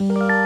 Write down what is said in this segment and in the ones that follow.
Tjejer,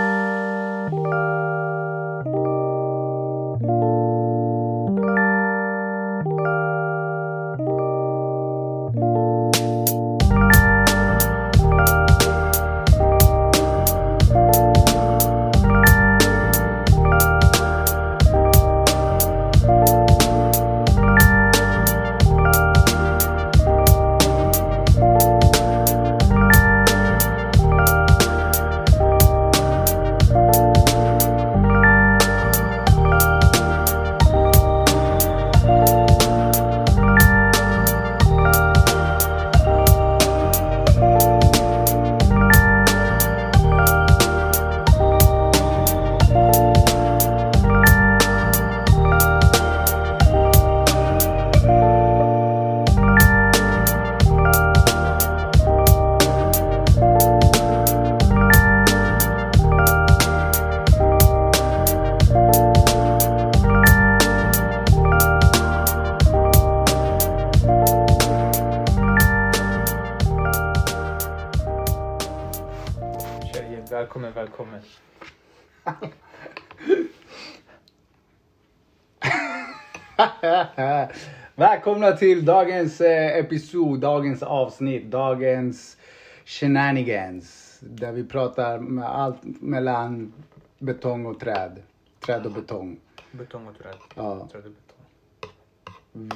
Välkomna till dagens eh, episod, dagens avsnitt, dagens shenanigans. Där vi pratar med allt mellan betong och träd. Träd och betong. Betong och träd. Ja. Träd och betong.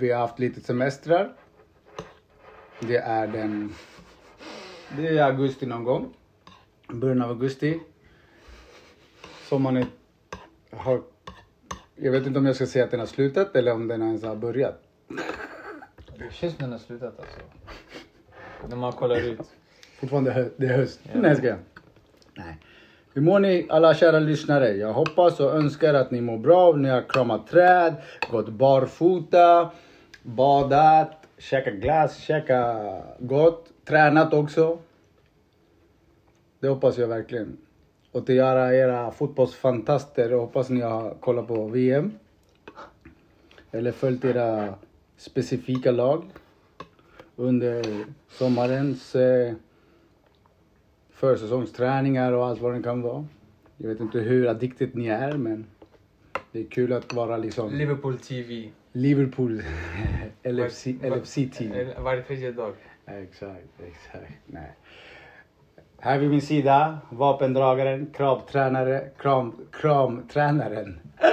Vi har haft lite semestrar. Det är den... Det är augusti någon gång. Början av augusti. Sommaren är, har... Jag vet inte om jag ska säga att den har slutat eller om den ens har börjat. Det känns som den har slutat alltså. När man kollar ut. Fortfarande hö- det är höst. Nej, jag skojar. Nej. Hur mår ni alla kära lyssnare? Jag hoppas och önskar att ni mår bra. Ni har kramat träd, gått barfota, badat, käkat glass, käkat gott, tränat också. Det hoppas jag verkligen. Och till era, era fotbollsfantaster, jag hoppas ni har kollat på VM. Eller följt era specifika lag under sommarens eh, försäsongsträningar och allt vad det kan vara. Jag vet inte hur addicted ni är men det är kul att vara liksom Liverpool TV. Liverpool LFC, Var- var- LFC-team. eh, Varje tredje dag. Exakt, exakt. Nej. Här vid min sida, vapendragaren, kramtränare, kram, kramtränaren.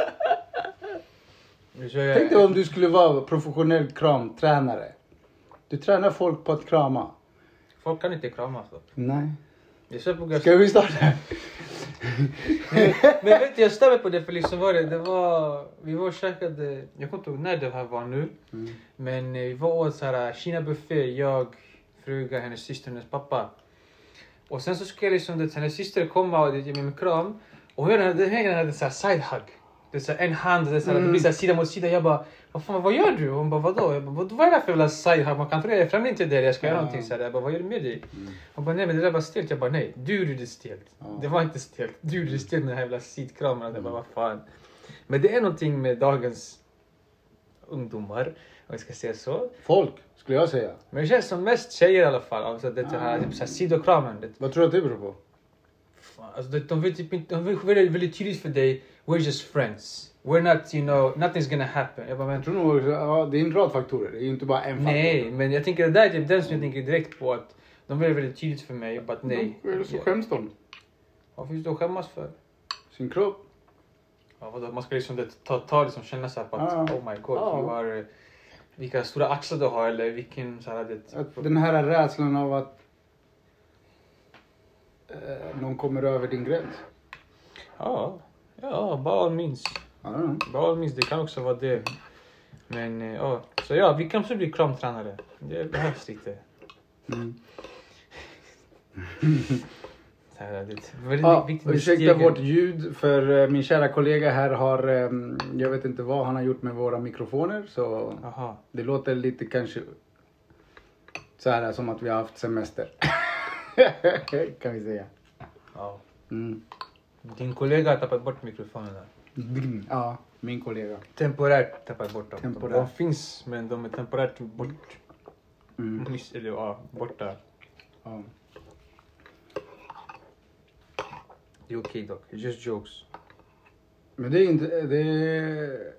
Tänk dig om du skulle vara professionell kramtränare. Du tränar folk på att krama. Folk kan inte kramas då. Nej. Jag Ska vi starta? Men vet du, jag stämmer på det för liksom var det, det var, vi var och käkade, jag kommer inte ihåg när det här var nu. Mm. Men eh, vi var åt så här Kina buffé, jag, fruga, hennes syster hennes pappa. Och sen så skulle jag liksom, det, hennes syster komma och ge mig en kram. Och hon hade, här hade så här side hug. Det är så en hand, det, är så här, det blir så här sida mot sida. Jag bara, vad fan vad gör du? Hon bara, vadå? Jag bara, vad, vad är det här för jävla side hug? Man kan tro jag är främling till det, jag ska göra Ja. någonting så här. Jag bara, vad gör du med dig? Mm. Hon bara, nej men det där var stelt. Jag bara, nej, du gjorde det stelt. Ja. Det var inte stelt. Du gjorde det stelt med den här jävla sidkramen. Jag bara, vad fan. Men det är någonting med dagens ungdomar, om jag ska säga så. Folk, skulle jag säga. Men det känns som mest tjejer i alla fall. Alltså det här, typ så här sidokramen. Det, Vad tror du att det beror på? fan, alltså det, de vill typ inte, de vill väldigt, väldigt tydligt för dig, we're just friends. We're not, you know, nothing's gonna happen. Jag bara, men Jag tror nog, ja, det är en rad faktorer. Det är ju inte bara en faktor. nej, men jag tänker det där är typ den som jag tänker direkt på att de vill väldigt tydligt för mig, but nej. Eller så skäms de. Vad finns det att skämmas för? Sin kropp. Ja, vadå? Man ska liksom det, ta, ta liksom känna så här på att Ja. oh my god, Ja. you are, vilka stora axlar du har eller vilken så här, det, Att den här rädslan av att eh, någon kommer över din gräns. Ja, ja, bara know. Bara means, det kan också vara det. Men eh, ja, så ja, vi kan också bli kramtränare. Det behövs lite. Mm. Ja, ursäkta stegen. vårt ljud för eh, min kära kollega här har, eh, jag vet inte vad han har gjort med våra mikrofoner så Jaha. det låter lite kanske så här som att vi har haft semester. kan vi säga. Ja. Mm. Din kollega har tappat bort mikrofonerna. Ja, min kollega. Temporärt tappat bort dem. Temporärt. De finns, men de är temporärt bort, Mm. eller, ja, borta. Ja. Det är okej dock. It's just jokes. Men det är inte, det är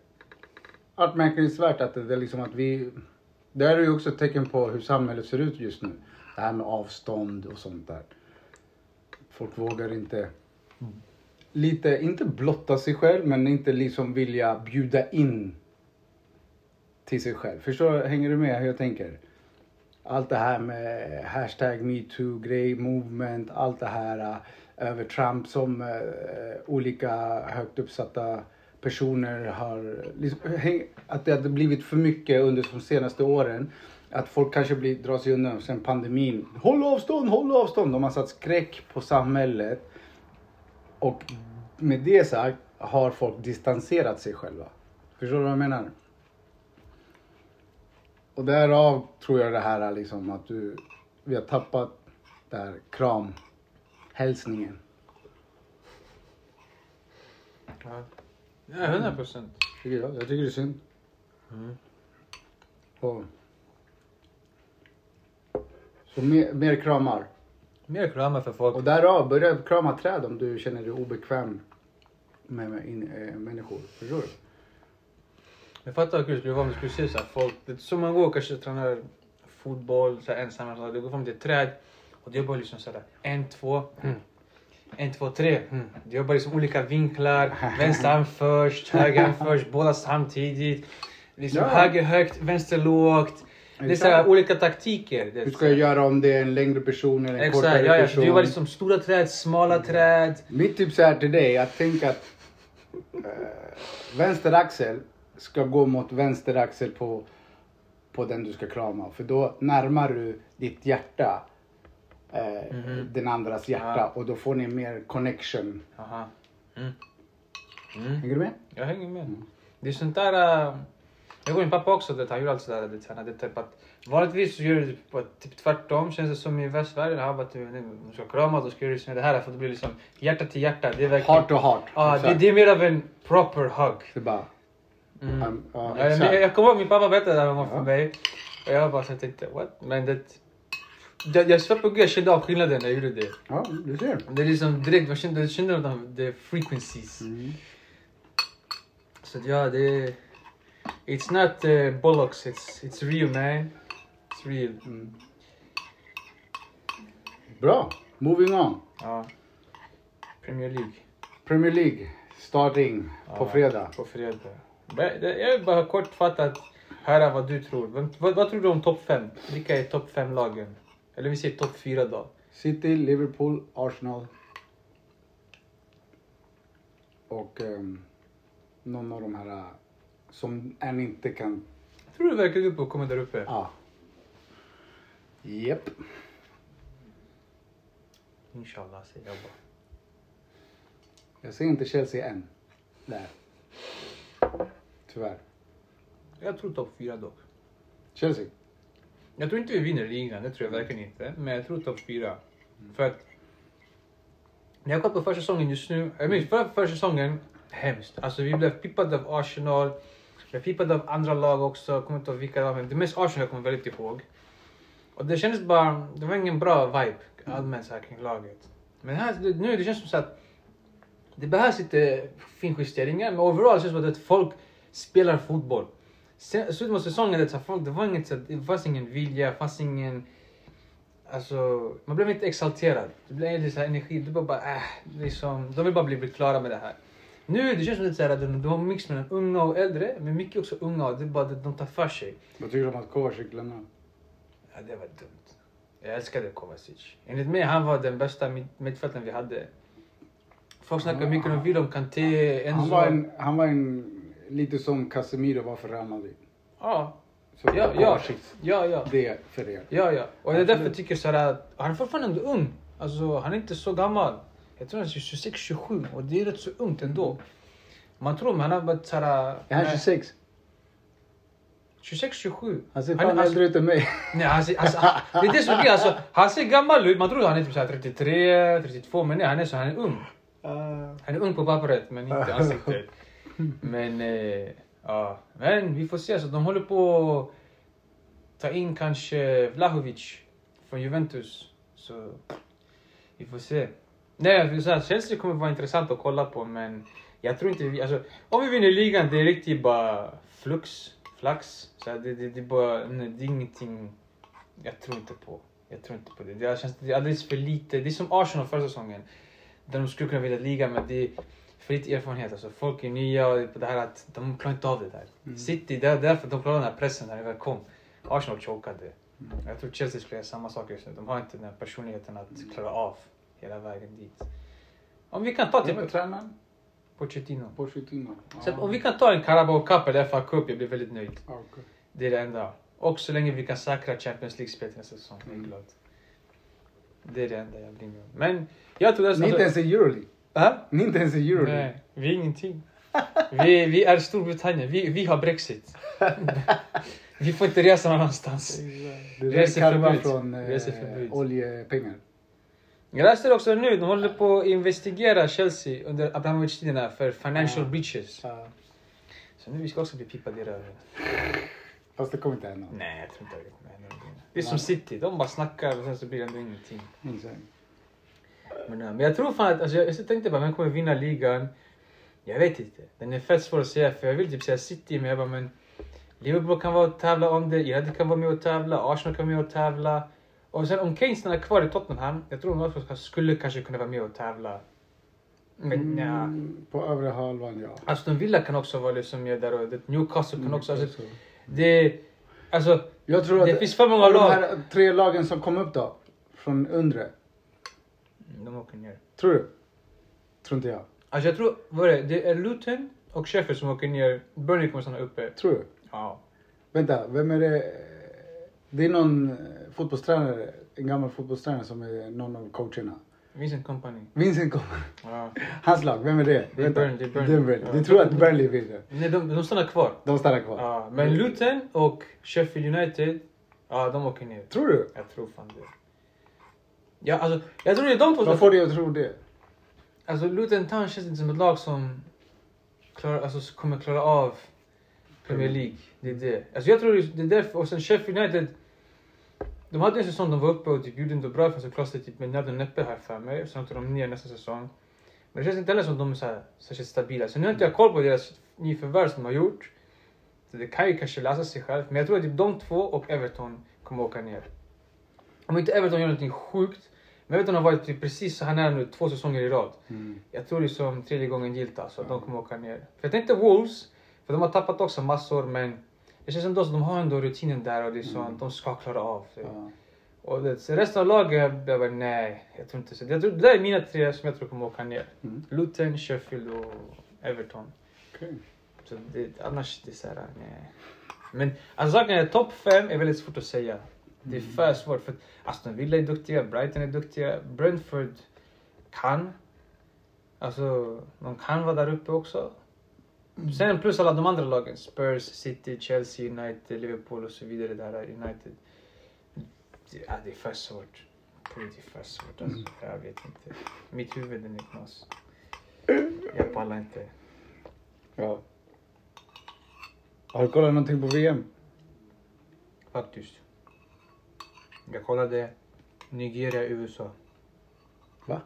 anmärkningsvärt att det är liksom att vi, det här är ju också ett tecken på hur samhället ser ut just nu. Det här med avstånd och sånt där. Folk vågar inte, lite, inte blotta sig själv men inte liksom vilja bjuda in till sig själv. Förstår du? Hänger du med hur jag tänker? Allt det här med hashtag metoo grej, movement, allt det här uh, över Trump som uh, olika högt uppsatta personer har, liksom, häng, att det hade blivit för mycket under de senaste åren. Att folk kanske blir, drar sig undan sen pandemin. Håll avstånd, håll avstånd! De har satt skräck på samhället. Och med det sagt har folk distanserat sig själva. Förstår du vad jag menar? Och därav tror jag det här är liksom att du, vi har tappat där kramhälsningen. Ja, ja 100 procent. Tycker jag. Jag tycker det är synd. Mm. Och, så mer, mer kramar. Mer kramar för folk. Och därav, börja krama träd om du känner dig obekväm med, med in, äh, människor. Förstår du? Jag fattar hur kul det skulle vara om du skulle se så här folk. Det är så man går kanske tränar fotboll så här, ensam. Så här, du går fram till ett träd och du jobbar liksom så här. En, två. Mm. En, två, tre. Mm. Du jobbar liksom olika vinklar. Vänster arm först, höger arm först, båda samtidigt. Liksom Ja. höger högt, vänster lågt. Det är så olika taktiker. Det Hur ska jag göra om det är en längre person eller en Exakt, kortare ja, ja. person? Du jobbar liksom stora träd, smala träd. Mitt tips är till dig att tänka att eh, vänster axel ska gå mot vänster axel på, på den du ska krama. För då närmar du ditt hjärta eh, den andras hjärta. Ja. och då får ni mer connection. Aha. Mm. Mm. Hänger du med? Jag hänger med. Det är sånt där... äh, jag går min pappa också, det, han gör alltid sådär. Det, han hade typ att, vanligtvis så gör du på typ tvärtom känns det som i västvärlden. Han bara, typ, nej, man ska krama, då ska du göra det här för det blir liksom hjärta till hjärta. Det är verkligen... Heart to heart. Ja, det, det är mer av en proper hug. Det bara, Mm. um, Ja, exakt. jag, jag kommer ihåg min pappa berättade det här gång för Ja. mig. Och jag bara så tänkte, what? Men det... Jag, jag svär på gud, jag kände av skillnaden när jag gjorde det. ja, du ser. Det är liksom direkt, man kände, kände de, the frequencies. Mm. Så ja, det... It's not uh, bollocks, it's, it's real man. It's real. Mm. Bra, moving on. Ja. Premier League. Premier League starting på Ja, fredag. På fredag. Be- det- Jag vill bara kortfattat höra vad du tror. Vem, vad, vad tror du om topp fem? Vilka är topp fem lagen? Eller vi säger topp fyra då. City, Liverpool, Arsenal. Och ehm, någon av de här som än inte kan... Tror du verkligen på att komma där uppe? Ja. Japp. Inshallah säger jag bara. Jag ser inte Chelsea än. Där. Tyvärr. Jag tror topp fyra dock. Chelsea. Jag tror inte vi vinner ligan, det tror jag verkligen inte. Men jag tror topp fyra. För att... När jag kollar på försäsongen just nu, jag minns förra försäsongen, hemskt. Alltså vi blev pippade av Arsenal, jag pipade av andra lag också, jag kommer inte ihåg vilka det var, men det är mest Arsenal jag kommer väldigt ihåg. Och det kändes bara, det var ingen bra vibe allmänt så här kring laget. Men här, nu det känns som så att det behövs lite finjusteringar, men overall känns det som att folk spelar fotboll. Sen- Slutet av säsongen, det, så här, folk, det var inget, så här, det fanns ingen vilja, det fanns ingen... Alltså, man blev inte exalterad. Det blev lite så här energi, det var bara äh, liksom, de vill bara bli, bli klara med det här. Nu det känns som lite att de, de har mix mellan unga och äldre, men mycket också unga och det är bara att de tar för sig. Vad tycker du om att Kovacic lämnar? Ja, det var dumt. Jag älskade Kovacic. Enligt mig han var den bästa mitt- mittfältaren vi hade. Folk snackar mycket om William Kanté, Enzo. Han var en, han var en lite som Casemiro var för Real Madrid. Ja, Så ja, ja, ja, ja. det för er. Ja, ja. Och det är därför jag tycker så här att han är fortfarande ung. Alltså, han är inte så gammal. Jag tror han är 26, 27 och det är rätt så ungt ändå. Man tror men han har varit så här... Är han 26? 26, 27. Han ser fan han- äldre ut än mig. Nej, han ser, alltså, det är det som är alltså, Han ser gammal ut. Man tror han är typ så här 33, 32 men nej, han är så han är ung. Han är ung på pappret men inte i ansiktet. Men eh, ja, men vi får se. Så de håller på att ta in kanske Vlahovic från Juventus. Så vi får se. Nej, jag vill säga, Chelsea kommer vara intressant att kolla på men jag tror inte vi, alltså om vi vinner ligan det är riktigt bara flux, flax. Så här, det, det, det är bara, nej, det är ingenting jag tror inte på. Jag tror inte på det. Det känns det är alldeles för lite. Det är som Arsenal förra säsongen. Där de skulle kunna vinna ligan men det är för lite erfarenhet. Alltså, folk är nya och det här att de klarar inte av det där. Mm. City, det är därför de klarade den här pressen när det väl kom. Arsenal chokade. Mm. Jag tror Chelsea skulle göra samma sak just nu. De har inte den här personligheten att klara av hela vägen dit. Om vi kan ta Vem är typ tränaren? Pochettino. Pochettino. Så om vi kan ta en Carabao Cup eller FA Cup, jag blir väldigt nöjd. Ah, okej. Det är det enda. Och så länge vi kan säkra Champions League-spel till nästa säsong. Jag är Mm. glad. Det är det enda jag blir med. Men jag tror det Ni är inte ens i Euroleague. Äh? Ni är inte ens i Euroleague. Nej, vi är ingenting. Vi, vi är Storbritannien. Vi, vi har Brexit. vi får inte resa någon annanstans. Det är Reseförbud. från eh, oljepengar. Jag läste också nu, de håller på att investigera Chelsea under Abramovic-tiderna för financial Ja. breaches. Ja. Så nu vi ska också bli pippade i röven. Fast det kommer inte hända. Nej, jag tror inte det kommer hända. Det är som City, de bara snackar och sen så blir det ändå ingenting. Men, men jag tror fan att, alltså, jag, jag tänkte bara, vem kommer vinna ligan? Jag vet inte. Den är fett svår att säga för jag vill typ säga City men jag bara, men Liverpool kan vara och tävla om det, United kan vara med och tävla, Arsenal kan vara med och tävla. Och sen om Kane stannar kvar i Tottenham, jag tror ska- skulle kanske kunna vara med och tävla. Men ja. Mm, På övre halvan, ja. Aston Villa kan också vara liksom med där och Newcastle kan Mm, också, alltså, så. det, alltså Jag tror det att finns för många av de lag. här tre lagen som kom upp då, från undre. De åker ner. Tror du? Tror inte jag. Alltså jag tror, vad är det? Det är Luton och Sheffield som åker ner. Burnley kommer stanna uppe. Tror du? Ja. Vänta, vem är det? Det är någon eh, fotbollstränare, en gammal fotbollstränare som är någon av coacherna. Vincent Company. Vincent Kompany. Ja. Hans lag, vem är det? Det är. Burnley, det är Burnley. Ja. Du tror att Burnley vinner? Nej, de, de stannar kvar. De stannar kvar? Ja. Men Luton och Sheffield United, ja de åker ner. Tror du? Jag tror fan det. Ja, alltså, jag tror det är de två Vad får dig att tro det? Alltså Luton Town känns inte som ett lag som klarar, alltså, kommer klara av Premier League. Det är det. Alltså jag tror det är därför. Och sen Sheffield United. De hade en säsong de var uppe och typ gjorde inte bra för sig typ med och näppe här för mig. Sen åkte de ner nästa säsong. Men det känns inte heller som de är så här, särskilt stabila. Så nu har inte jag koll på deras nyförvärv som de har gjort. Så det kan ju kanske lösa sig själv. Men jag tror att typ de två och Everton kommer åka ner. Om inte Everton gör någonting sjukt. Men Everton har varit typ precis så här nära nu två säsonger i rad. Mm. Jag tror det är som tredje gången gillt alltså, att de kommer åka ner. För jag tänkte Wolves, för de har tappat också massor men det känns ändå som de har ändå rutinen där och det är så Mm. att de ska klara av det. Ja. Och det, resten av laget, jag bara nej, jag tror inte så. Jag tror, det där är mina tre som jag tror kommer åka ner. Mm. Luton, Sheffield och Everton. Okej. Så det, annars det är såhär, nej. Men alltså saken är, topp fem är väldigt svårt att säga. Det är för svårt för att Aston Villa är duktiga, Brighton är duktiga, Brentford kan. Alltså, de kan vara där uppe också. Sen plus alla de andra lagen, Spurs, City, Chelsea, United, Liverpool och så vidare där, United. Ja, det är för svårt. Det är för svårt alltså. Jag vet inte. Mitt huvud är knas. Jag pallar inte. Ja. Har du kollat någonting på VM? Faktiskt. Jag kollade Nigeria, USA. Va?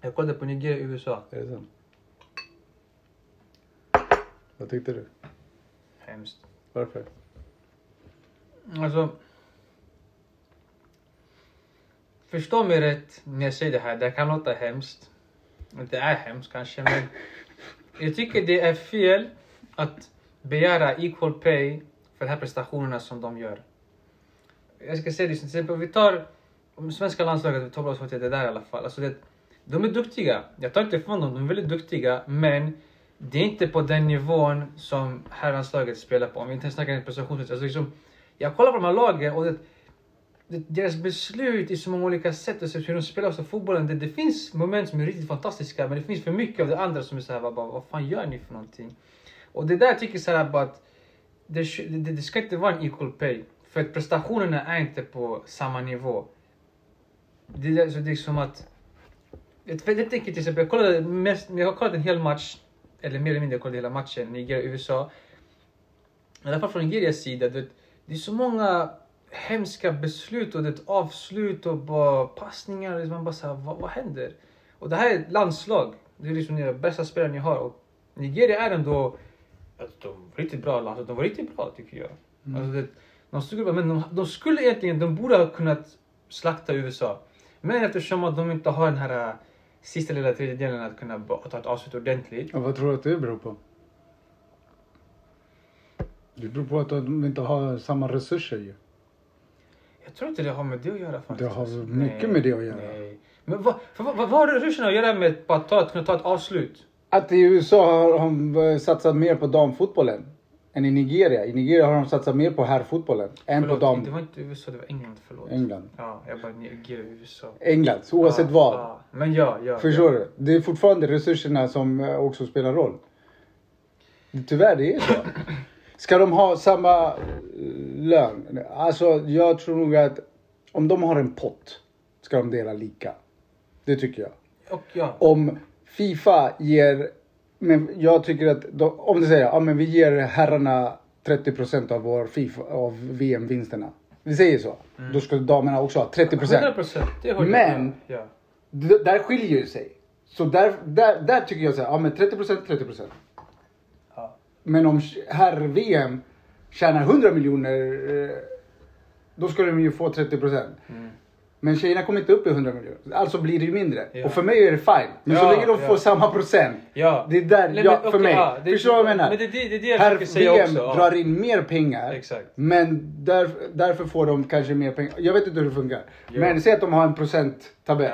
Jag kollade på Nigeria, USA. Är det sant? Vad tyckte du? Hemskt. Varför? Alltså. Förstå mig rätt när jag säger det här. Det kan låta hemskt. Det är hemskt kanske men. Jag tycker det är fel att begära equal pay för de här prestationerna som de gör. Jag ska säga det till exempel, vi tar om svenska landslaget, vi tar oss till det där i alla fall. Alltså det, de är duktiga. Jag tar inte ifrån dem, de är väldigt duktiga. Men det är inte på den nivån som herrlandslaget spelar på. Om vi inte snackar prestationsmässigt. Alltså liksom, jag kollar på de här lagen och det, det, deras beslut i så många olika sätt och så hur de spelar också fotbollen. Det, det finns moment som är riktigt fantastiska men det finns för mycket av det andra som är såhär, vad, vad fan gör ni för någonting? Och det där tycker jag såhär bara att det, det, det ska inte vara en equal pay. För att prestationerna är inte på samma nivå. Det, är- så det är som att... Jag, jag tänker till exempel, jag kollade mest, jag har kollat en hel match, eller mer eller mindre jag kollade hela matchen, Nigeria-USA. I alla fall från Nigerias sida, det, det är så många hemska beslut och ett avslut och bara passningar. Liksom Man bara så här, vad, vad händer? Och det här är ett landslag. Det är liksom de bästa spelarna ni har. Och Nigeria är ändå alltså, de var riktigt bra landslag. De var riktigt bra tycker jag. Alltså, det, de skulle, men de, de skulle egentligen, de borde ha kunnat slakta USA. Men eftersom att de inte har den här sista lilla tredjedelen att kunna ta ett avslut ordentligt. Och vad tror du att det beror på? Det beror på att de inte har samma resurser ju. Jag tror inte det har med det att göra faktiskt. Det har mycket nej, med det att göra. Nej. Men vad, för, vad, vad har resurserna att göra med att ta, att kunna ta ett avslut? Att i USA har de satsat mer på damfotbollen än i Nigeria. I Nigeria har de satsat mer på herrfotbollen än på Förlåt, dam... Det var inte USA, det var England. Förlåt. England. Ja, jag bara Nigeria, USA. England, så oavsett ja, vad. Ja. Men ja, ja. Förstår ja. du? Det är fortfarande resurserna som eh, också spelar roll. Tyvärr, det är så. Ska de ha samma eh, lön? Alltså, jag tror nog att om de har en pott ska de dela lika. Det tycker jag. Och ja. Om Fifa ger, men jag tycker att, de, om det säger, ja men vi ger herrarna 30% av vår FIFA, av VM-vinsterna. Vi säger så. Då ska damerna också ha 30%. 100 procent. Det håller jag Men- med. Ja. D- där skiljer det sig. Så där, där, där tycker jag så här, ja men 30% 30%. Ja. Men om herr-VM tjänar 100 miljoner, eh, då ska de ju få 30%. Mm. Men tjejerna kommer inte upp i 100 miljoner. Alltså blir det ju mindre. Ja. Och för mig är det fine. Men så Ja, länge de ja. får samma procent. Det är där, Nej, ja, men för okej, mig. det- Förstår du vad jag menar? men det- det- det är det jag säga VM drar in mer pengar. Exakt. Men där, därför får de kanske mer pengar. Jag vet inte hur det funkar. Men säg att de har en procenttabell.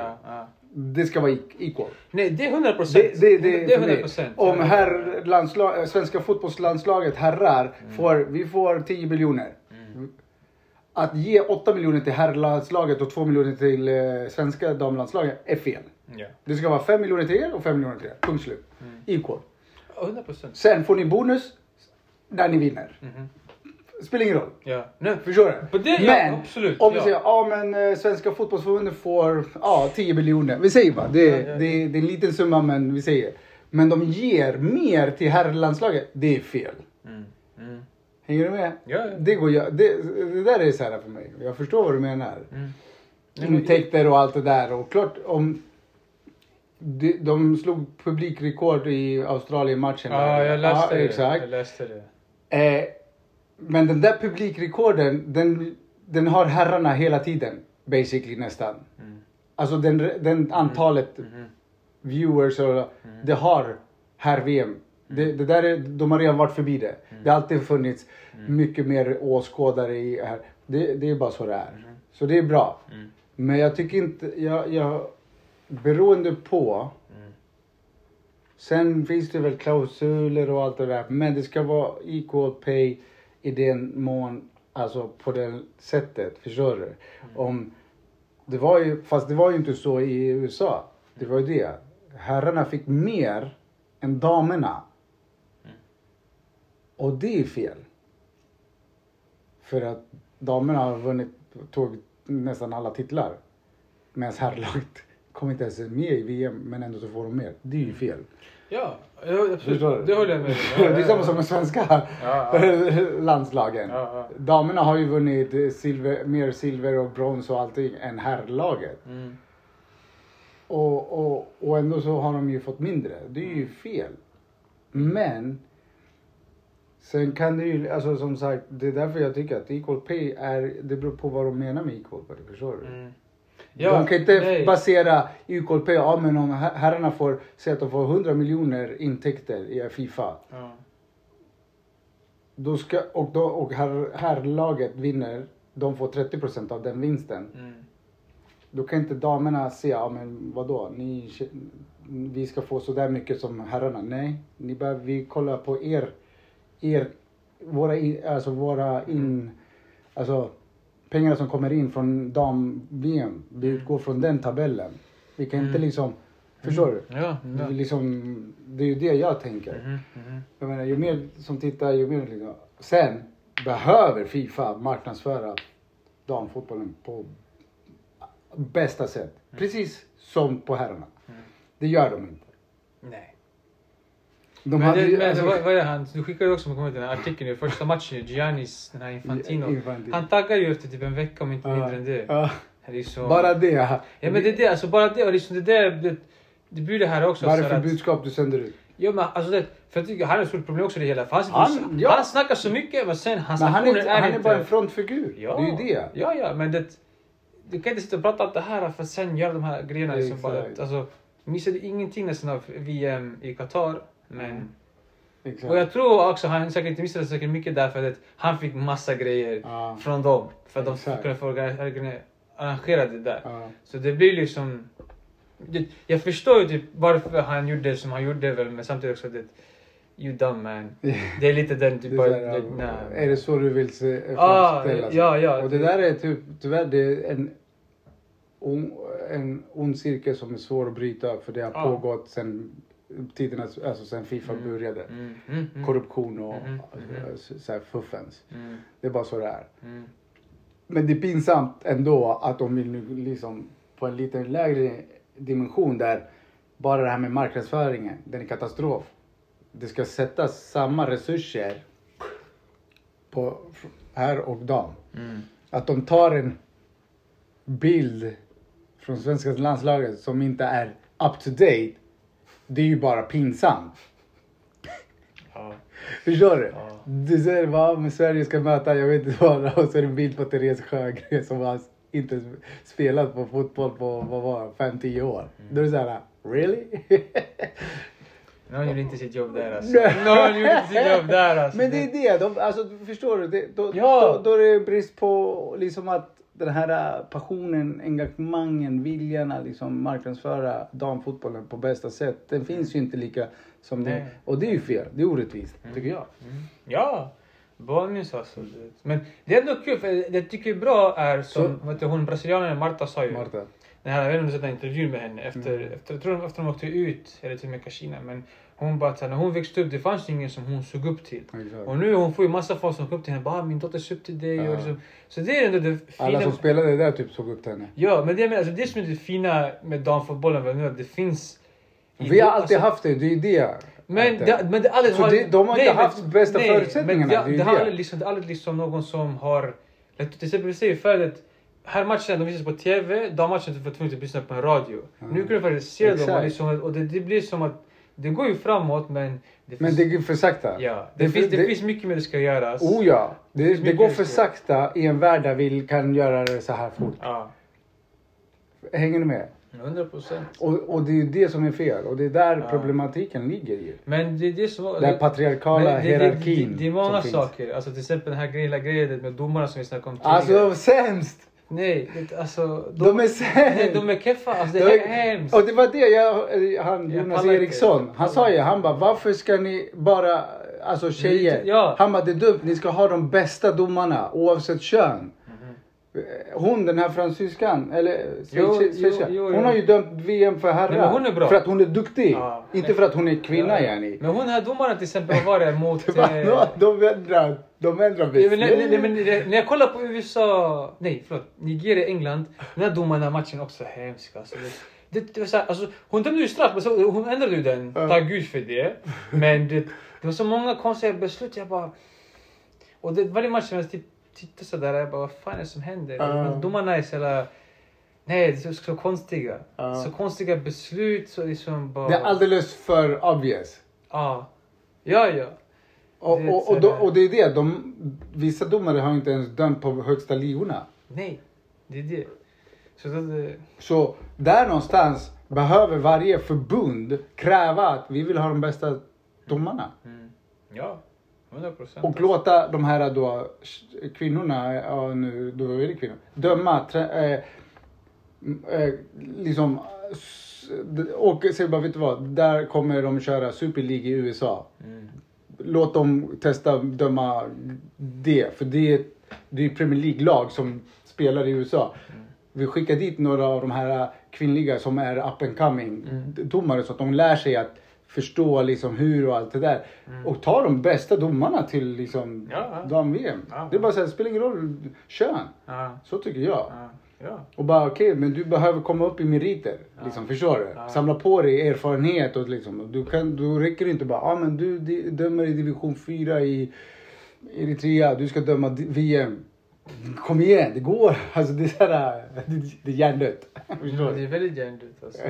Det ska vara e- equal. Nej, det är 100 procent. Det, det, är för 100 mig. procent. Om herr, landslag, svenska fotbollslandslaget, herrar, får, vi får 10 miljoner. Att ge 8 miljoner till herrlandslaget och 2 miljoner till eh, svenska damlandslaget är fel. Ja. Det ska vara 5 miljoner till er och 5 miljoner till er. Punkt slut. Equal. 100 procent. Sen får ni bonus när ni vinner. Mhm. Spelar ingen roll. Nej. Förstår du? Det- men absolut, om vi säger ja men eh, Svenska fotbollsförbundet får ja, 10 miljoner. Vi säger bara, det, ja, ja. Det, det är en liten summa men vi säger. Men de ger mer till herrlandslaget. Det är fel. Mm. Mm. Hänger du med? Ja, ja. Det, går jag, det, det där är så här för mig. Jag förstår vad du menar. Mm. Intäkter och allt det där. Och klart om de, de slog publikrekord i Australien-matchen. Ja, jag läste ja, det. Exakt. Jag läste det. Eh, men den där publikrekorden, den, den har herrarna hela tiden. Basically nästan. Mm. Alltså den, den antalet Mhm. viewers och det har herr-VM. Det, det där är, de har redan varit förbi det. Det har alltid funnits mycket mer åskådare i här. Det, det är bara så det är. Så det är bra. Mm. Men jag tycker inte, jag, jag, beroende på. Mm. Sen finns det väl klausuler och allt det där. Men det ska vara equal pay i den mån, alltså på det sättet. Förstår du? Om, det var ju, fast det var ju inte så i USA. Det var ju det. Herrarna fick mer än damerna. Och det är fel. För att damerna har vunnit, tog nästan alla titlar. Medan herrlaget kom inte ens med i VM men ändå så får de mer. Det är ju fel. Ja, ja, absolut. Det håller jag med om. det är samma som med svenska Ja, landslagen. Ja, ja. Damerna har ju vunnit silver, mer silver och brons och allting än herrlaget. Mm. Och, och, och ändå så har de ju fått mindre. Det är ju fel. Men sen kan det ju, alltså som sagt, det är därför jag tycker att equal pay är, det beror på vad de menar med equal pay. Förstår du? Mm. de kan inte nej. basera equal pay, ja men om her- herrarna får, säga att de får 100 miljoner intäkter i Fifa. Ja. Då ska, och då, och herr, herrlaget vinner, de får 30% av den vinsten. Mm. Då kan inte damerna säga, ja men vadå, ni, vi ska få så där mycket som herrarna. Nej, ni bara, vi kollar på er, er våra, in, alltså våra in, alltså pengarna som kommer in från dam-VM. Vi utgår från den tabellen. Vi kan inte Mm. liksom, förstår du? Ja, Det, ja. är liksom, det är ju det jag tänker. Jag menar, ju mer som tittar, ju mer liksom. Sen behöver Fifa marknadsföra damfotbollen på bästa sätt. Precis som på herrarna. Mm. Det gör de inte. Nej. De men det, ju, men alltså- vad, vad är han, du skickade också om den här artikeln i första matchen, Giannis, den här Infantino. Infantino. Han taggar ju efter typ en vecka om inte mindre än det. Är så... bara det. Ja men det är det, alltså bara det och liksom det där, det, det blir det här också. Vad är det för att- budskap du sänder ut? Jo men alltså det, för jag tycker han är ett stort problem också i det hela. För han, Han- ja. han snackar så mycket men sen hans Men han är, är han är inte... bara en frontfigur. Ja, Det är ju det. Ja, ja, men det... Du kan inte sitta och prata allt det här för att sen göra de här grejerna. Liksom bara, alltså, missade ingenting nästan av VM i Qatar. Men... Mm. Exakt. Och jag tror också han säkert inte missade säkert mycket därför att han fick massa grejer Ja. från dem. För att de Exakt. skulle få orga- arrangera det där. Ja. Så det blir liksom... det- Jag förstår ju typ varför han gjorde som han gjorde väl men samtidigt också det... You dumb man. Det är lite den Det typ är, det- nej. är det så du vill se, Ah, framställa ja, ja. Och det där är typ, tyvärr det är en, on, en ond cirkel som är svår att bryta för det har Ja. pågått sen tidernas, alltså sen Fifa Mm. började. Mm, mm, mm. Korruption och Mhm, eh, mhm. så så här fuffens. Mm, Det är bara så det är. mm. Men det är pinsamt ändå att de vill nu liksom på en lite lägre dimension där bara det här med marknadsföringen, den är katastrof. Det ska sättas samma resurser på här och dam. Mm. Att de tar en bild från svenska landslaget som inte är up to date. Det är ju bara pinsamt. Ja. Förstår du? Ja. Du säger vad med Sverige ska möta, jag vet inte vad, och så är det en bild på Therese Sjögren som har inte spelat på fotboll på, vad var det, 5-10 år. Då är det såhär, really? Någon gjorde inte sitt jobb där alltså. Någon gjorde inte sitt jobb där alltså. Men det är det, de, alltså förstår du? Det, då, Ja. då, då är det brist på liksom att den här passionen, engagemangen, viljan att liksom marknadsföra damfotbollen på bästa sätt. Den finns ju inte lika som det. Och det är ju fel, det är orättvist, tycker jag. Mm. Ja, Bollnäs alltså. Men det är ändå kul för det jag tycker är bra är som vet du, hon brasilianaren Marta sa ju. Marta. Den här, jag vet inte om du sett intervjun med henne efter, Mm. efter, jag tror efter de åkte ut, eller till och med Kashina. Men hon bara när hon växte upp det fanns ingen som hon såg upp till. Exakt. Och nu hon får ju massa folk som såg upp till henne. Bara, "Ah, min dotter ser upp till dig. Ja. Och liksom. Så det är ändå det fina. Alla som spelade där typ såg upp till henne. Ja, men det, är, alltså, det som är det fina med damfotbollen väl nu att det finns... Vi har alltid alltså, haft det, det är det. Men det, men det har aldrig Så har- det- de har inte men- haft bästa nej, förutsättningarna, Men det är det, det, har aldrig liksom, det är aldrig liksom någon som har... Till exempel, vi säger förut att här matchen de visas på TV, dammatchen är tvungen att lyssna på en radio. Nu kan du faktiskt se dem och, liksom, och det, det blir som att det går ju framåt men... Det Men finns, det går för sakta. ja, det, det- finns, det, det- finns mycket mer det ska göras. Oh ja, det, det går för sakta i en värld där vi kan göra det så här fort. Ja, Hänger ni med? 100 procent. Och, och det är ju det som är fel och det är där Ja. problematiken ligger ju. Men det är det som... Den patriarkala Men det, hierarkin Det, det, det är många som finns. saker. Alltså till exempel den här grejen, med domarna som vi snackade om Alltså sämst! Nej, det, alltså... De är sämst! De är keffa. Alltså det De är hemskt. Och det var det jag, han Jag Jonas inte. Eriksson, han Jag sa ju, han bara varför ska ni bara, alltså tjejer, Ja. han bara det är dumt, ni ska ha de bästa domarna oavsett kön. Hon den här fransyskan, eller Jo, schweiz- jo, schweiz- jo, hon jo. har ju dömt VM för herrar. Nej. För att hon är duktig. Ja. Inte för att hon är kvinna Ja. yani. Men hon här domaren till exempel, vad var det mot... Det var, eh, de ändrar, de ändrar Nej, men, nej, visst. nej, men när jag kollar på USA, nej förlåt, Nigeria, England. Den här domaren, matchen också hemsk alltså. Det, det, var så här, alltså, hon dömde ju straff, men så, hon ändrade ju den. Ja. Tack gud för det. Men det, det var så många konstiga beslut, jag bara... Och det, varje match jag titt- tittade sådär, jag bara vad fan är det som händer? Men Domarna är så jävla... Nej, det är så, så konstiga. Ja. Så konstiga beslut, så liksom bara... Det är alldeles för obvious. Ja. Ja, ja. Och, Det och, och, då, och det är det, de, vissa domare har inte ens dömt på högsta ligorna. Nej, det är det. Så det, Så där någonstans behöver varje förbund kräva att vi vill ha de bästa domarna. mm. Ja, 100 procent. Och låta de här då kvinnorna, ja nu då är det kvinnor, döma. Trä, eh, eh, liksom, och säg bara, vet du vad, där kommer de köra Super League i USA. Mm. Låt dem testa döma det, för det är, det är Premier League-lag som spelar i USA. Vi skickar dit några av de här kvinnliga som är up and coming Mm. domare så att de lär sig att förstå liksom hur och allt det där. Och ta de bästa domarna till liksom Ja, ja. dam-VM. Ja. Det är bara så här, det spelar ingen roll kön. Ja, Så tycker jag. ja. Ja. Och bara okej, men du behöver komma upp i meriter. Liksom, förstår du? Ja. Samla på dig erfarenhet och liksom. Du kan, då räcker det inte bara, ah, men du dömer i division 4 i Eritrea, du ska döma VM. Kom igen, det går. Alltså det är såhär, det, det är hjärndött. Det är väldigt hjärndött alltså.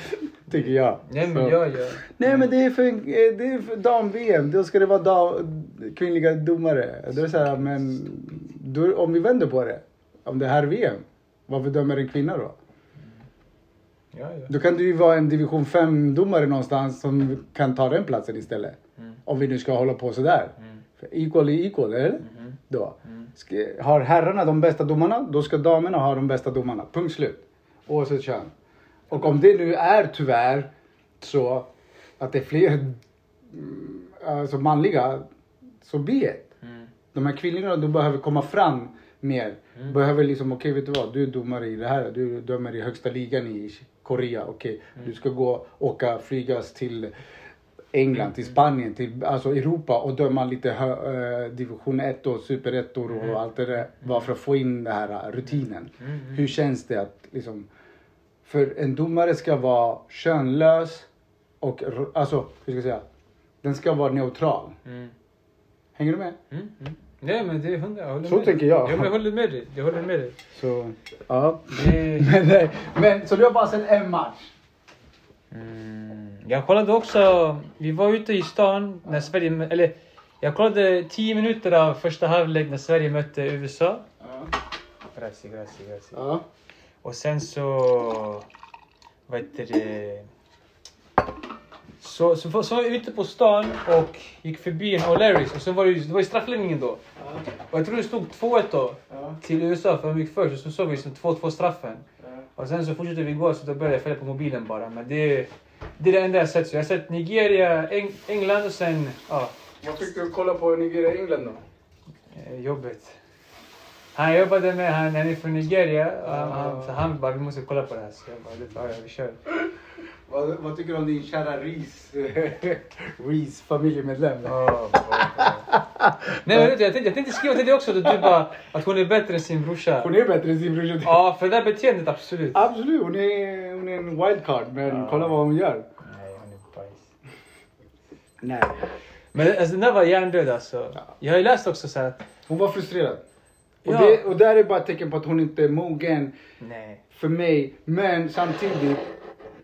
Tycker jag. Nej men jag gör. Nej men det är för, eh, det är för dam-VM, då ska det vara dam, kvinnliga domare. Då är det så här, men då, om vi vänder på det. Om det här är VM, varför dömer en kvinna då? Ja, ja. Då kan du ju vara en division 5-domare någonstans som kan ta den platsen istället. Mm. Om vi nu ska hålla på sådär. Mm. För equal är equal, eller? Mhm. Då. Mm. Ska, har herrarna de bästa domarna, då ska damerna ha de bästa domarna. Punkt slut. Oavsett kön. Och om det nu är tyvärr så att det är fler mm, alltså manliga, så be it. Mm. De här kvinnorna, de behöver komma fram mer. Mm. Behöver liksom, okej vet du vad, du är domare i det här, du dömer i högsta ligan i Korea, okej. Mm. Du ska gå, åka, flygas till England, till Spanien, till alltså Europa och döma lite hö, eh, division 1 och superettor och Mm. allt det där. Bara för att få in den här rutinen. Mm. Mm. Hur känns det att liksom, för en domare ska vara könlös och alltså, hur ska jag säga? Den ska vara neutral. Mm. Hänger du med? Mm. Mm. Nej men det är hundra, jag håller Så med tänker jag. Jag håller med dig. Jag håller med dig. Så, ja. Det... Men, nej, men så du har bara sett en match? Mm. Jag kollade också, vi var ute i stan när Sverige, eller jag kollade 10 minuter av första halvlek när Sverige mötte USA. Ja. Grazie, grazie, grazie. ja. Och sen så, vad heter det? Så, så, så var vi ute på stan och gick förbi en O'Larrys och sen var det, det var ju straffläggningen då. Och jag tror det stod 2-1 då Ja. till USA för de gick först och så såg vi liksom 2-2 straffen. Och sen så fortsatte vi gå så då började jag följa på mobilen bara. Men det, det är det enda jag sett. Så jag har sett Nigeria, Eng, England och sen, ja, Vad fick du kolla på Nigeria-England då? eh, jobbet. Han jobbade med, han, han är från Nigeria och han, han, så han bara vi måste kolla på det här. Så jag bara, det tar jag, vi kör. Vad, vad tycker du om din kära Reese, Reese familjemedlem? Oh, Nej men vet du, jag tänkte, jag tänkte skriva till dig också att du bara, att hon är bättre än sin brorsa. Hon är bättre än sin brorsa. Ja, för det där beteendet absolut. Absolut, hon är, hon är en wildcard. Men Ja. kolla vad hon gör. Nej, hon är bajs. Nej. Men alltså, den där var hjärndöd alltså. Ja. Jag har ju läst också så här Hon var frustrerad. Och, Ja. det, och där är bara ett tecken på att hon inte är mogen nej. för mig. Men samtidigt,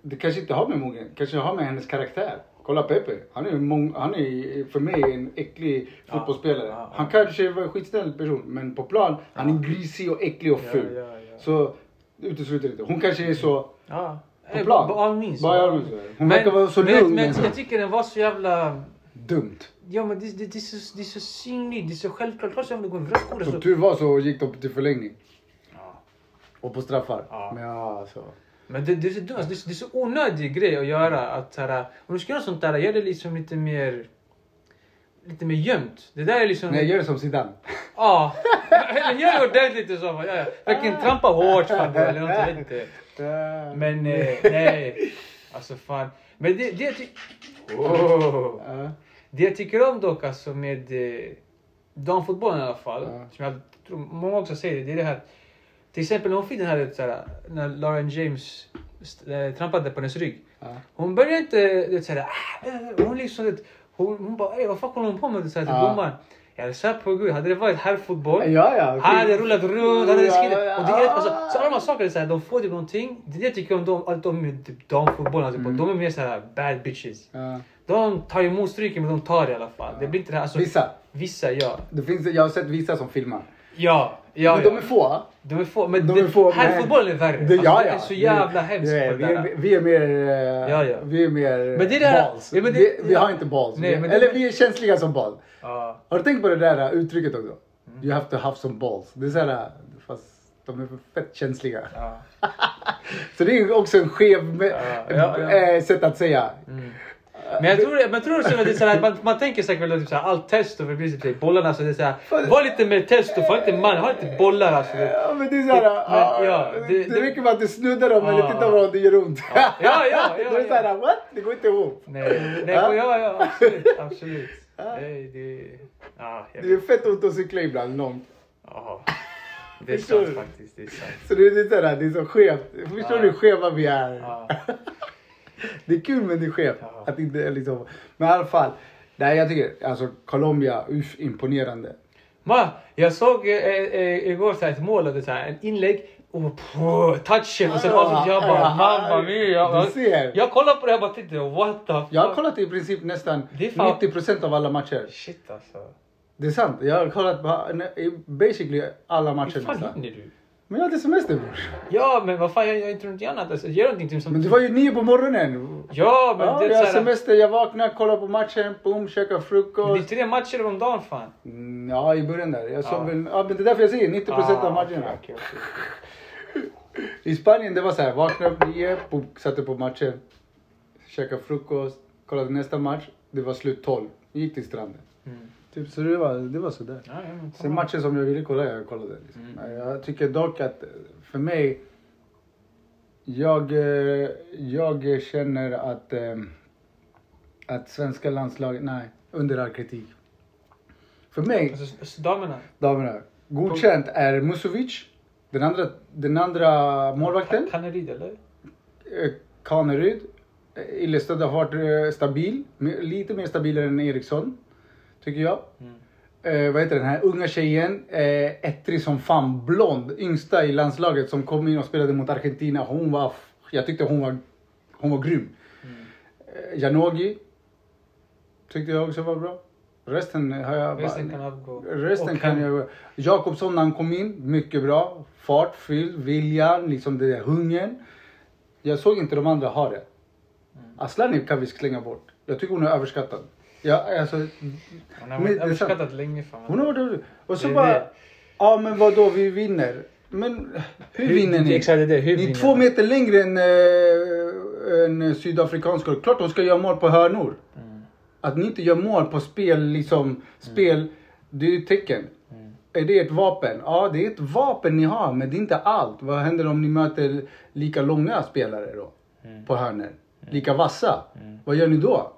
det kanske inte har med mogen, kanske har med hennes karaktär. Kolla Pepe, han är, mång, han är för mig en äcklig Ja. fotbollsspelare. Ja. Han kanske var en skitsnäll person, men på plan, han är grisig och äcklig och ful. Så utesluter inte. Hon kanske är så på Eh, plan. By all means. Hon Men, verkar vara så lugn. men men jag tycker den var så jävla... dumt. Ja men det, det, det, är så, det är så synligt, det är så självklart. Klart som det går en kort. Som Så... tur var så gick de till förlängning. Ja. Och på straffar. Ja. Men ja, alltså. Men det, det, är så dumt, det, är så- det är så onödig grej att göra. Att, här, om du ska göra sånt där, gör det liksom lite mer... Lite mer gömt. Det där är liksom... Nej, gör det som Zidane. Ja. Eller gör det ordentligt och så. Ja, ja. Verkligen trampa hårt fan, eller något, jag vet inte. Men eh, nej. Alltså fan. Men det, det, ty- oh. Det jag tycker om dock alltså med eh, damfotbollen i alla fall. Ja. Som jag tror många också säger det. Det är det här. Till exempel när hon fick den här, så här när Lauren James eh, trampade på hennes rygg. Ja. Hon började inte du vet, såhär, ah, eh, hon liksom, du vet, hon, hon bara, "Ey, vad fuck håller hon på med? Så här, till Ja. domaren. Jag sa på gud, hade det varit herrfotboll Ja, ja. han hade rullat runt, han hade skrivit. Och det är, alltså, så alla de här sakerna, de får typ någonting. Det är det jag tycker om dem, att de med typ damfotbollen. Alltså, Mm. De är mer såhär bad bitches. Ja. De tar emot stryken men de tar det i alla fall. Det blir inte det här, alltså, Vissa. Vissa, ja. Det finns, jag har sett vissa som filmar. Ja, ja, men ja. de är få. De är få. Men De är få, här men- fotbollen är värre. Det, alltså, ja, det ja. är så jävla hemskt vi, där. vi är mer... eh, Ja, ja. Vi är mer Men det där- balls. ja, men det- vi, vi ja. har inte balls. Nej, Vi- Eller vi är känsliga som boll. Ja. Har du tänkt på det där uttrycket också? Mm. You have to have some balls. Det är såhär, fast de är fett känsliga. Ja. Så det är också en skev Ja, ja, ja. eh, sätt att säga. Mm. Men jag tror, men jag tror också att det är såhär, man, man tänker säkert väl typ såhär, allt testo för typ, bollarna så det är såhär, var lite mer testo, var lite man, ha lite bollar alltså. Det- Ja men det är såhär, Men, ja, det, det- det, det- räcker med att du snuddar dem eller tittar på dem, det gör ont. Ja, ja, ja, det är ja. såhär, what? Det går inte ihop. Nej, nej, Ja. ja, ja, absolut, absolut. Nej, det, ja, Det är fett ont att cykla ibland, långt. Ja. Det är sant faktiskt. Det är sant. Så det är, sådär, det är så skevt. Förstår Ja. du hur skeva vi är? Ja. Det är kul men det är skevt. Ja. Att inte liksom, men i alla fall. Nej jag tycker alltså Colombia, uff imponerande. Ma, jag såg eh, eh, igår så här, ett mål, och så här, en inlägg och pff, touchen och sen avslut. Jag bara mamma mia. Jag, kollade på det här och bara tänkte what the fuck. Jag har kollat i princip nästan Det är fan- 90% av alla matcher. Shit alltså. Det är sant. Jag har kollat på basically alla matcher Hur fan nästan. hinner du? Men jag hade semester bror. Ja men vad fan jag, jag inte något annat. Alltså, gör någonting till som... Men det var ju nio på morgonen. Ja men Ja, det jag är har såhär... semester, jag vaknar, kollar på matchen, boom, käkar Det är frukost. tre matcher om dagen fan. Mm, Ja, i början där. Jag såg Ja. väl, ja men det är därför jag säger 90% av Ah, matcherna. okej, okej, okej. I Spanien det var så här, vakna upp nio, boom, satte på matchen. Käka frukost, kollade nästa match. Det var slut 12. Gick till stranden. Mm. Typ, så det var, det var sådär. Ja, Sen matcher som jag ville kolla, jag kollade. Liksom. Mm. Jag tycker dock att för mig, jag, eh, jag känner att, eh, att svenska landslaget, nej, under all kritik. För mig, Alltså, damerna. damerna, godkänt är Musovic, den andra, den andra målvakten, Kaneryd eller? eh, Kaneryd. Illestad har varit stabil, lite mer stabilare än Eriksson, tycker jag. Mm. eh, vad heter den här unga tjejen, eh, ettrig som fan, blond, yngsta i landslaget som kom in och spelade mot Argentina. Hon var, jag tyckte hon var, hon var grym. Mm. Eh, Janogy tyckte jag också var bra. Resten har jag Resten bara, kan avgå. Resten Och kan jag... Jakobsson när han kom in, mycket bra. Fart, fylld, viljan, liksom det där hungern. Jag såg inte de andra ha det. Mm. Aslani kan vi slänga bort. Jag tycker hon är överskattad. Ja, alltså, Hon har varit länge fan. hon har varit dålig. Och så Det bara, det. ja men vad då vi vinner. Men hur, Hur- vinner ni? exakt, det. Hur ni är två meter längre än äh, en sydafrikansk. Klart de ska göra mål på hörnor. Mm. Att ni inte gör mål på spel, liksom, spel, det är ett tecken. Mm. Är det ett vapen? Ja, det är ett vapen ni har, men det är inte allt. Vad händer om ni möter lika långa spelare då? Mm. På hörnor? Lika vassa? Mm. Vad gör ni då?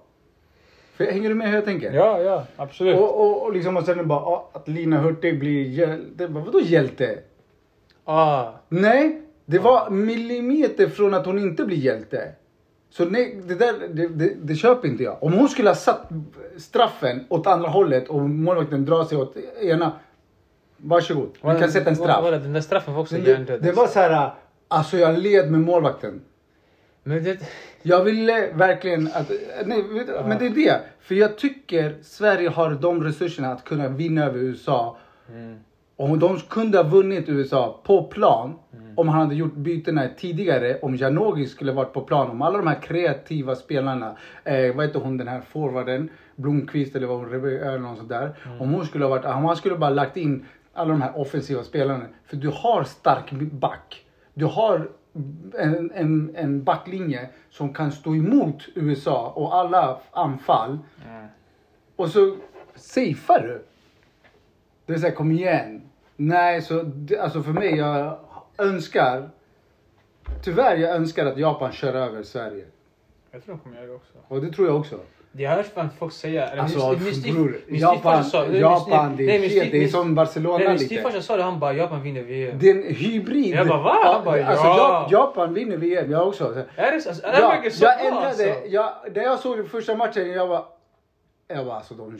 För, hänger du med hur jag tänker? Ja, ja, absolut. Och, och, och liksom och sen bara, ja, att Lina Hurtig blir hjälte. Vadå hjälte? Ah, Nej, det var millimeter från att hon inte blir hjälte. Så nej, det där det, det, det köper inte jag. Om hon skulle ha satt straffen åt andra hållet och målvakten drar sig åt ena. Varsågod, vi kan sätta en Vad var straff. det? Den där straffen var också det, det var så här, alltså jag led med målvakten. Men det... Jag ville verkligen att, nej, vet du, men det är det. För jag tycker Sverige har de resurserna att kunna vinna över USA. Mm. Och de kunde ha vunnit USA på plan om han hade gjort bytena tidigare. Om Janogy skulle varit på plan. Om alla de här kreativa spelarna. Eh, vad heter hon den här forwarden? Blomqvist eller vad hon eller något sånt där. Om hon skulle ha varit, om han skulle bara lagt in alla de här offensiva spelarna. För du har stark back. Du har en, en, en backlinje som kan stå emot USA och alla anfall. Mm. Och så safear du. Det vill säga kom igen. Nej, så alltså för mig, jag önskar. Tyvärr, jag önskar att Japan kör över Sverige. Jag tror de kommer göra det också. Och det tror jag också. Det har jag hört fan folk säga. Alltså bror, Japan, sa- Japan det är styv- det är som Barcelona Nej, min lite. styvfarsa sa det, han bara Japan vinner VM. Det är en hybrid. Jag bara, va? Han bara, alltså, ja. Jap- Japan vinner VM, jag också. Är det så? Alltså, det Ja, verkligen så jag ändrade, alltså? jag, när jag såg den första matchen, jag var, jag var alltså de,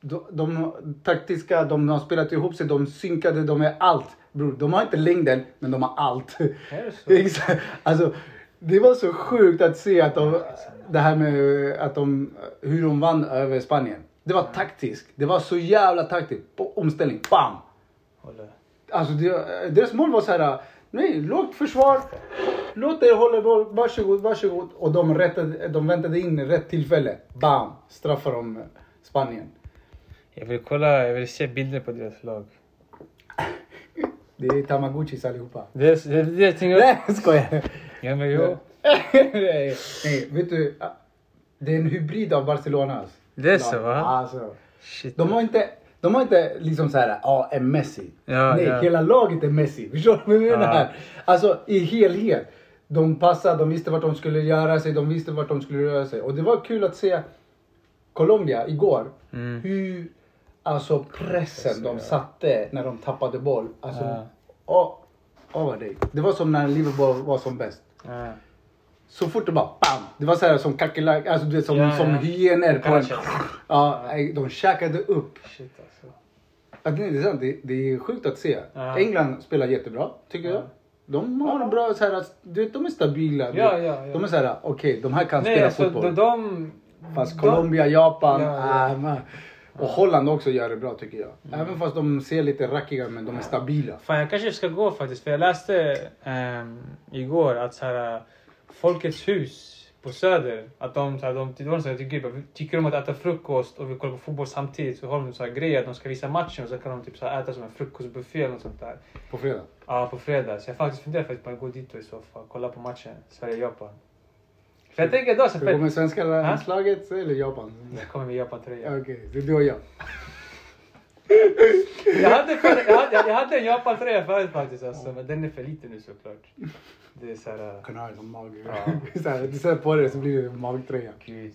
de, de taktiska, de har spelat ihop sig, de synkade, de är allt. Bror, de har inte längden, men de har allt. Är det så? Alltså, det var så sjukt att se att de, det här med att de, hur de vann över Spanien. Det var taktiskt. Det var så jävla taktiskt. På omställning, bam! Håller. Alltså det, deras mål var så här, nej, lågt försvar. Låt er hålla boll, varsågod, varsågod. Och de, rättade, de väntade in rätt tillfälle. Bam! Straffar de eh, Spanien. Jag vill kolla, jag vill se bilder på deras lag. Det är tamagotchis allihopa. Det det, är det jag. Nej, jag skojar. Ja men jo. Nej, nej, vet du. Det är en hybrid av Barcelonas. Det är så, va? Alltså, Shit. de har inte, de har inte liksom så här, ja, en Messi. Ja, Nej, ja. hela laget är Messi. Förstår du vad jag menar? Ja. Alltså i helhet. De passade, de visste vart de skulle göra sig, de visste vart de skulle röra sig. Och det var kul att se Colombia igår. Mm. Hur, alltså pressen de satte när de tappade boll. Alltså, Ja. Vad det Det var som när Liverpool var som bäst. Ja. Så fort det bara bam! Det var så här som kackerlackor, alltså du vet som, Ja, som ja. hyener på en... Ja, de käkade upp. Shit alltså. Nej, det, är sant, det, det är sjukt att se. Ja. England spelar jättebra, tycker Ja. jag. De har en bra, så här, du vet, de är stabila. Ja, ja, ja. De är så här, okej, de här kan Nej, spela alltså fotboll. de... de Fast Colombia, Japan, Ja, ja. äh, och Holland också gör det bra tycker jag. Mm. Även fast de ser lite rackiga men de är stabila. Fan, jag kanske ska gå faktiskt. För jag läste ehm, igår att så här, Folkets hus på Söder, att de, så här, de, det var sån här grupp, vi tycker om att äta frukost och vi kollar på fotboll samtidigt. Så har de så här grejer att de ska visa matchen och så kan de typ så här, äta som en frukostbuffé eller något sånt där. På fredag. Ja, på fredag. Så jag faktiskt funderar faktiskt på att gå dit då i så fall. Kolla på matchen. Sverige-Japan. För jag tänker då så Ska du gå med svenska landslaget eller Japan? Jag kommer med Japan-tröja. Okej, det är du och jag. Jag hade, för, jag, hade, jag hade en Japan-tröja förut faktiskt alltså, men den är för liten nu såklart. Det är såhär... Kan ha det som mag. Ja. så här, du sätter på det så blir det magtröja. Gud.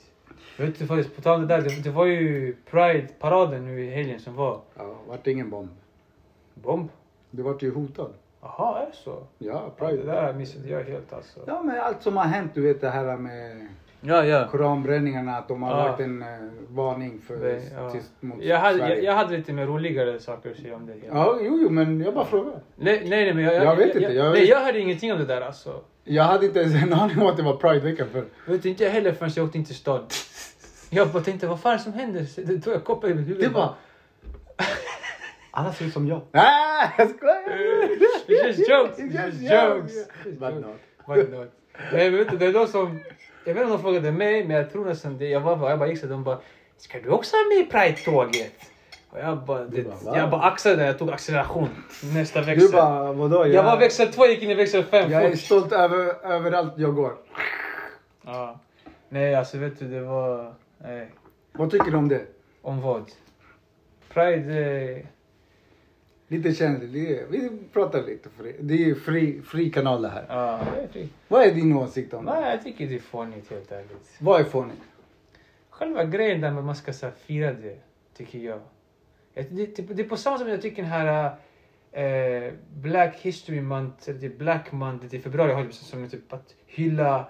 Vet du faktiskt, på tal om det där, det, det var ju Pride-paraden nu i helgen som var. Ja, vart det ingen bomb. Bomb? Det vart ju hotad. Jaha, är det så? Ja, Det Pride. där missade jag helt alltså. Ja, men allt som har hänt, du vet det här med Ja, ja. koranbränningarna, att de har Ja. lagt en eh, varning för Nej, ja. tyst mot Jag hade, Sverige. jag, jag hade lite mer roligare saker att säga om det. hela. Ja, jo, jo, men jag bara frågar. Nej, nej, nej, men jag, Jag vet inte, Jag, jag nej, jag hörde ingenting om det där alltså. Jag hade inte ens en aning om att det var Pride-vecka för. Vet inte jag heller förrän jag åkte in till stan. Jag bara tänkte, vad fan det som händer? Det tog jag koppar i mitt huvud. Det bara... Alla ser ut som jag. Nej, jag skojar! It's just jokes. It's just jokes. But not. Why not? Nej, men vet du, det är de som... Jag vet inte om de frågade mig, men jag tror nästan det. Jag, var, bara- jag bara gick så de bara, ska du också vara med i Pride-tåget? Och jag bara, det, bara, jag bara axade det, jag tog acceleration. Nästa växel. Du bara, vadå? Jag, jag var växel 2, gick in i växel 5 jag är stolt över överallt jag går. Ja. Nej, alltså vet du, det var... Nej. Vad tycker du om det? Om vad? Pride... Eh, Lite känsligt. det är- Vi pratar lite fri. Det är ju fri, fri kanal det här. ja, det är fri. Vad är din åsikt om det? Nej, jag tycker det är fånigt helt ärligt. Vad är fånigt? Själva grejen där med att man ska så här, fira det, tycker jag. Det, det, är på samma sätt som jag tycker den här eh, Black History Month, eller det är Black Month, det är februari, har typ som typ att hylla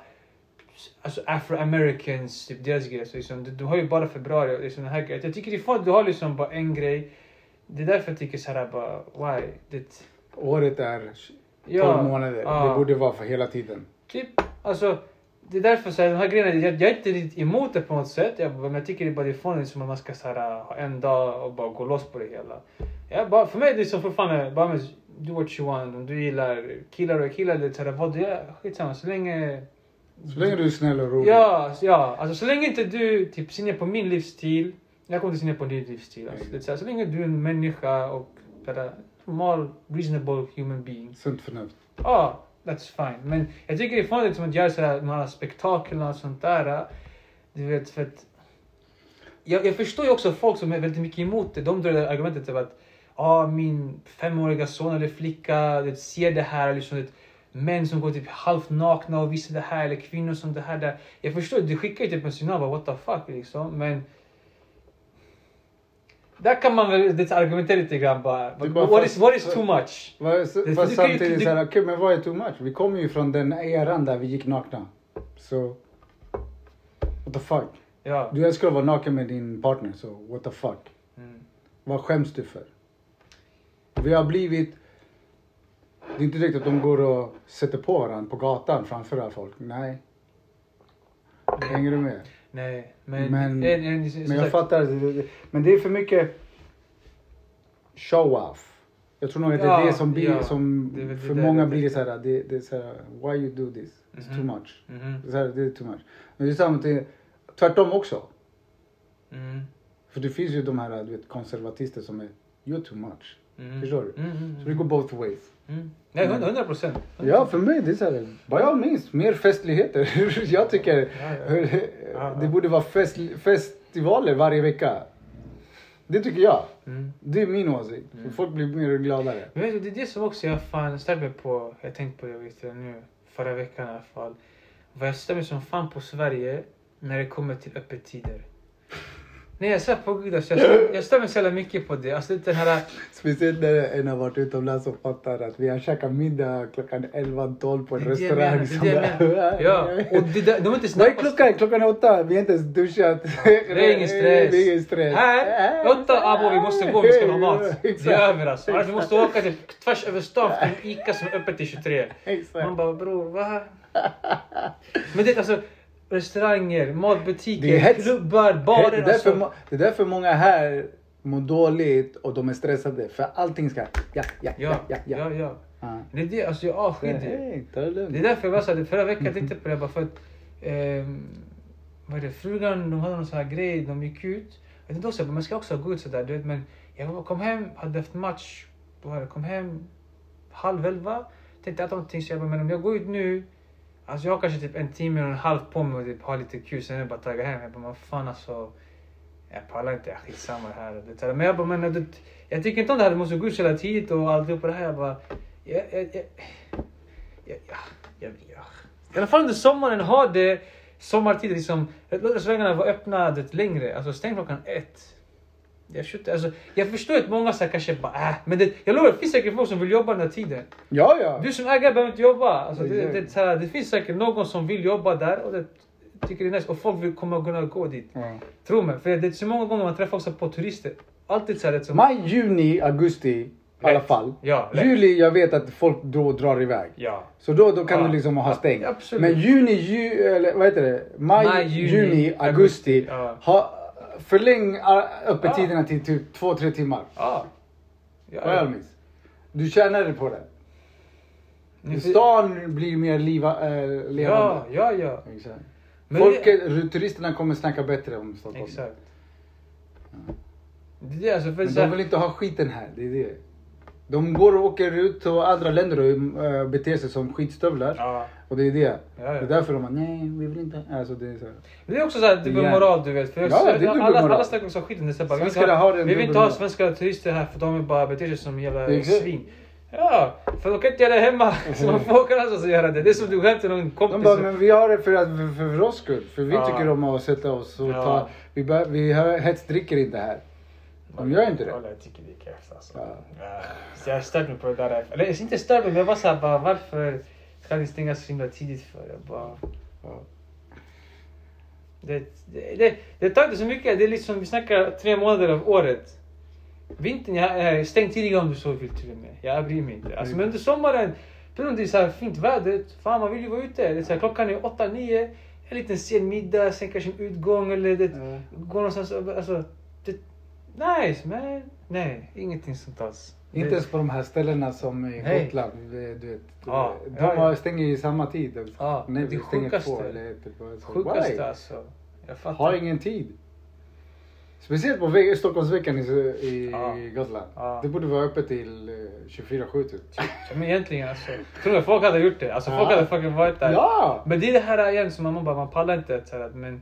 alltså afro-americans, typ deras grejer. Liksom, de, de har ju bara februari och liksom den här. Jag tycker det är fånigt, du har liksom bara en grej. Det är därför jag tycker så här bara, why? Det, Året är 12 Ja, månader. ja. Det borde vara för hela tiden. Typ, alltså. Det är därför så här, de här grejerna, jag, jag är inte emot det på något sätt. Jag, men jag tycker det är bara det är fånigt som att man ska så här, ha en dag och bara gå loss på det hela. Jag, bara, för mig är det som fortfarande, bara med, do what you want. Om du gillar killar och killar, det så här, vad du är, skitsamma. Så länge... Så länge du är snäll och rolig. Ja, ja. Alltså så länge inte du typ ser ner på min livsstil. Jag kommer se ner på din livsstil. Alltså, det är så, här, så länge du är en människa och bara normal, reasonable human being. Sunt förnuft. Ja, that's fine. Men jag tycker det är farligt som att göra sådär, de här spektaklen och sånt där. Du vet, för att... Jag, jag förstår ju också folk som är väldigt mycket emot det. De drar det argumentet av att ah, min femåriga son eller flicka det, ser det här. Liksom, det, män som går typ halvt nakna och visar det här. Eller kvinnor som det här. Där. Jag förstår, det skickar ju typ en signal. bara, What the fuck liksom. Men... Där kan man väl argumentera lite grann bara. Bara What is, what is too much? Fast samtidigt såhär, okej men vad är too much? Vi kommer ju från den eran där vi gick nakna. Så... What the fuck? Ja. Du älskar att vara naken med din partner, så what the fuck? Mm. Vad skäms du för? Vi har blivit... Det är inte direkt att de går och sätter på varandra på gatan framför alla folk. Nej. Hänger du med? Nej, men... Men- en, en, Men jag fattar. det- det- Men det är för mycket show-off. Jag tror nog att det är Ja, det som blir, ja. som Det det för där många blir det så här, det, det är så här, why you do this? It's too Mhm. much. Mhm. Det är, så här, det är too much. Men det är samtidigt, tvärtom också. Mm. För det finns ju de här du vet, konservatister som är, you're too much. Mm. Förstår du? Mm, mm, Så det går both ways. mm. Nej, hundra hundra procent. Ja, för mig det är så här, by all means, mer festligheter. jag tycker Ja, ja. Ja, det borde vara fest, festivaler varje vecka. Det tycker jag. Mm. Det är min åsikt. Mm. folk blir mer gladare. Men vet du, det är det som också jag fan stör mig på. Jag tänkte på det vet jag, nu, förra veckan i alla fall. Vad jag stör mig som fan på Sverige när det kommer till öppettider. Nej jag svär på gud alltså, jag jag stör mig så jävla mycket på det. Alltså den här... Speciellt när en har varit utomlands och fattar att vi har käkat middag klockan 11-12 på en Det det restaurang. det det. Ja, och det där, de är inte Vad är klockan? Klockan är åtta. Vi har inte ens duschat. Det är ingen stress. Det är ingen stress. Här, åtta abo, vi måste gå, vi ska ha mat. Ja, Det är över alltså. Annars vi måste åka till, tvärs över stan till en Ica som är öppet till 23. Exakt. Man bara bror, va? Men det alltså restauranger, matbutiker, klubbar, det, är barer. därför, Alltså. det är därför många här mår dåligt och de är stressade. För allting ska... Ja, ja, ja, Ja, ja. ja. ja. Ja. Det är det, alltså jag avskyr det. Ta det är därför jag var såhär, förra veckan jag tänkte på det bara för att ehm, vad är det, frugan de hade någon sån här grej, de gick ut. Jag tänkte också, man ska också gå ut sådär du vet men jag kom hem, hade haft match, kom hem halv elva. Tänkte äta någonting så jag bara, men om jag går ut nu, alltså jag har kanske typ en timme och en halv på mig och typ har lite kul sen är det bara att tagga hem. Jag bara, men fan alltså. Jag pallar inte, jag skitsamma det här. Det, men jag bara, men du, jag tycker inte om det här, du måste gå ut så jävla och alltihopa. det här. Jag bara, jag, jag, jag, Ja, ja, ja, ja. I alla fall under sommaren ha det sommartid liksom. Låt restaurangerna vara öppna det längre. Alltså stäng klockan ett. Jag, skjuter, alltså, jag förstår att många så här kanske bara äh, men det, jag lovar det finns säkert folk som vill jobba den här tiden. Ja, ja. Du som ägare behöver inte jobba. Alltså, det, det, det, här, det finns säkert någon som vill jobba där och det tycker det är nice och folk vill komma och kunna gå dit. Ja. Tro mig, för det är så många gånger man träffar också på turister. Alltid så här, det som... Maj, juni, augusti i alla fall. Ja. Juli, jag vet att folk då drar iväg. Ja. Så då, då kan Ja. du liksom ha stängt. Men juni, ju, eller vad heter det? Maj, Maj, juni, juni, augusti. Ja. Ha, förläng öppettiderna till typ två, tre timmar. Ja. ja, Vad det, miss? Du tjänar på det. Ni- Stan blir mer liva, äh, levande. Ja, ja, ja. Exakt. Men Folket, turisterna kommer snacka bättre om Stockholm. Exakt. Det är det, alltså, för Men de vill inte ha skiten här. Det är det. De går och åker ut till andra länder och äh, beter sig som skitstövlar. ja. Och det är det. Ja, Det ja. är därför de bara, nej vi vill inte. Alltså det är så. här. Det är också så här, typ Det är- moral du vet. För Ja, det är alla, dubbelmoral. alla snackar också skiten. Det är bara, vi vill ha, vi vill inte ha dubbelmoral. svenska turister här för de bara beter sig som jävla svin. Ja, för de kan inte göra det hemma. Så man får åka någonstans och göra det. Det är som du går hem till någon De kompis. bara, och- men vi har det för, att, för, för oss skull. För vi Ja. tycker om att sätta oss och ta... Vi, bör, vi hetsdricker inte här. De gör inte det. Jag tycker det är keft alltså. Ja. Så jag störde mig på det där. Eller inte störde mig, men jag var såhär bara varför ska ni stänga så himla tidigt för? Jag bara... Ja. Det, det, det, det tar inte så mycket. Det är liksom, vi snackar tre månader av året. Vintern, jag stäng tidigare om du så vill till och med. Jag bryr mig inte. Alltså, men under sommaren, då det är så här fint väder. Fan man vill ju vara ute. Det är så här, klockan är åtta, nio. En liten sen middag, sen kanske en utgång eller det, Ja. gå någonstans. Alltså, nice men nej, ingenting sånt alls. Inte ens på de här ställena som i Nej. Gotland. Du vet, Ja, de ja, ja. stänger ju samma tid. Ja, Nej, det stänger sjukaste. två eller ett. eller vad. Så, Sjukaste why? alltså. Jag fattar. Har ingen tid. Speciellt på ve- Stockholmsveckan i, i Ja. Gotland. Ja. Det borde vara öppet till eh, 24-7 typ. Ja, Men egentligen alltså. Tror jag folk hade gjort det. Alltså folk hade fucking varit där. Ja! Men det är det här igen som man bara, man pallar inte. Så här, men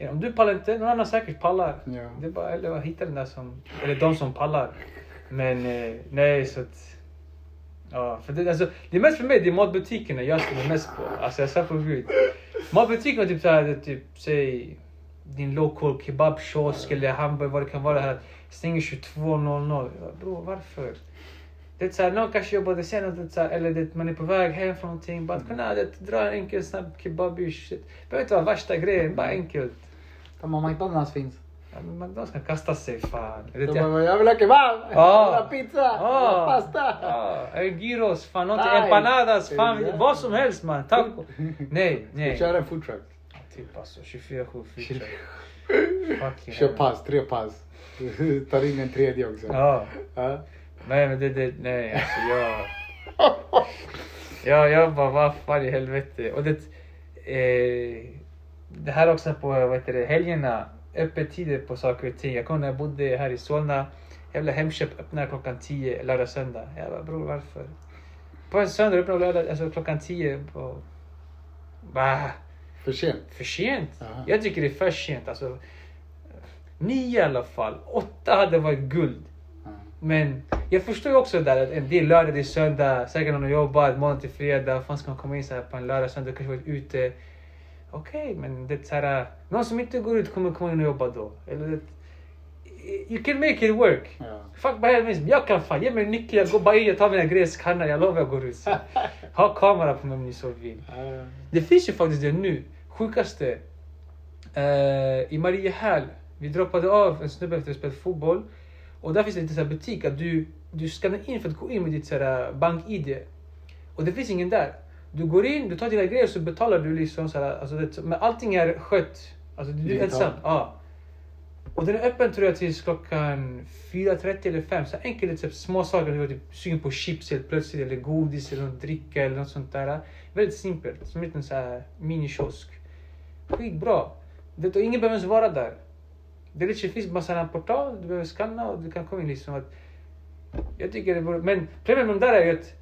om du pallar inte, någon annan säkert pallar. Ja. Det är bara eller att hitta den där som, eller de som pallar. Men eh, nej så att, ja, för det, alltså, det är mest för mig, det är matbutikerna jag skulle mest på. Alltså jag svär på gud. Matbutikerna typ såhär, typ, säg din local kebabkiosk eller hamburgare, vad det kan vara här. Stänger 22.00. Ja, Bro, varför? Det är såhär, någon kanske jobbade sen och det är såhär, eller det, man är på väg hem från någonting. Bara att kunna det, dra en enkel snabb kebabish. Det behöver inte vara värsta grejen, bara enkelt. Samma McDonalds finns. Ja, men McDonalds kan kasta sig fan. De jag- bara, jag vill ha kebab! Ja. Jag vill ha pizza! Jag vill ha pasta! Eller gyros, fan. Nej. Empanadas, fan Ja. vad som helst man. Taco. Nej, nej. kör en foodtruck. Typ alltså 24-7 feature. Fucking Kör pass, tre pass. Tar in en tredje också. Ja. Ja. Nej men det, det nej alltså jag... Ja, jag bara vad fan i helvete. Och det... Eh, det här också på vad heter det, helgerna. Öppettider på saker och ting. Jag när jag bodde här i Solna. Jävla Hemköp öppnar klockan 10 lördag söndag. Jag bara bror varför? På en söndag öppnar lördag, alltså klockan 10 på... Va? För sent. För sent? Aha. Jag tycker det är för sent. Alltså, nio i alla fall. Åtta hade varit guld. Men jag förstår ju också där att en del lördag till söndag, säkert någon har jobbat måndag till fredag. Fan ska man komma in så här på en lördag, söndag, kanske varit ute. Okej, men det är så här, någon som inte går ut kommer komma in och jobba då. Eller det, you can make it work. Ja. Fuck München. Jag kan fan, ge mig nyckeln, jag går bara in, jag tar mina grejer, skannar, jag lovar jag går ut. Ha kamera på mig om ni så vill. Det finns ju faktiskt det nu. Sjukaste. Eh, I Mariehäll, vi droppade av en snubbe efter att spelat fotboll. Och där finns det lite så här butik att du, du skannar in för att gå in med ditt här bank-id. Och det finns ingen där. Du går in, du tar dina grejer så betalar du liksom så här, alltså det, men allting är skött. Alltså du är ensam. Ja. Och den är öppen tror jag tills klockan 4.30 eller 5. Så så här små saker. Typ sugen på chips helt plötsligt eller godis eller något dricka eller något sånt där. Väldigt simpelt. Som en liten minikiosk. Skitbra. Det, och ingen behöver ens vara där. Det är lite, finns bara en portal, du behöver skanna och du kan komma in liksom. Att, jag tycker det borde, men problemet med de där är ju att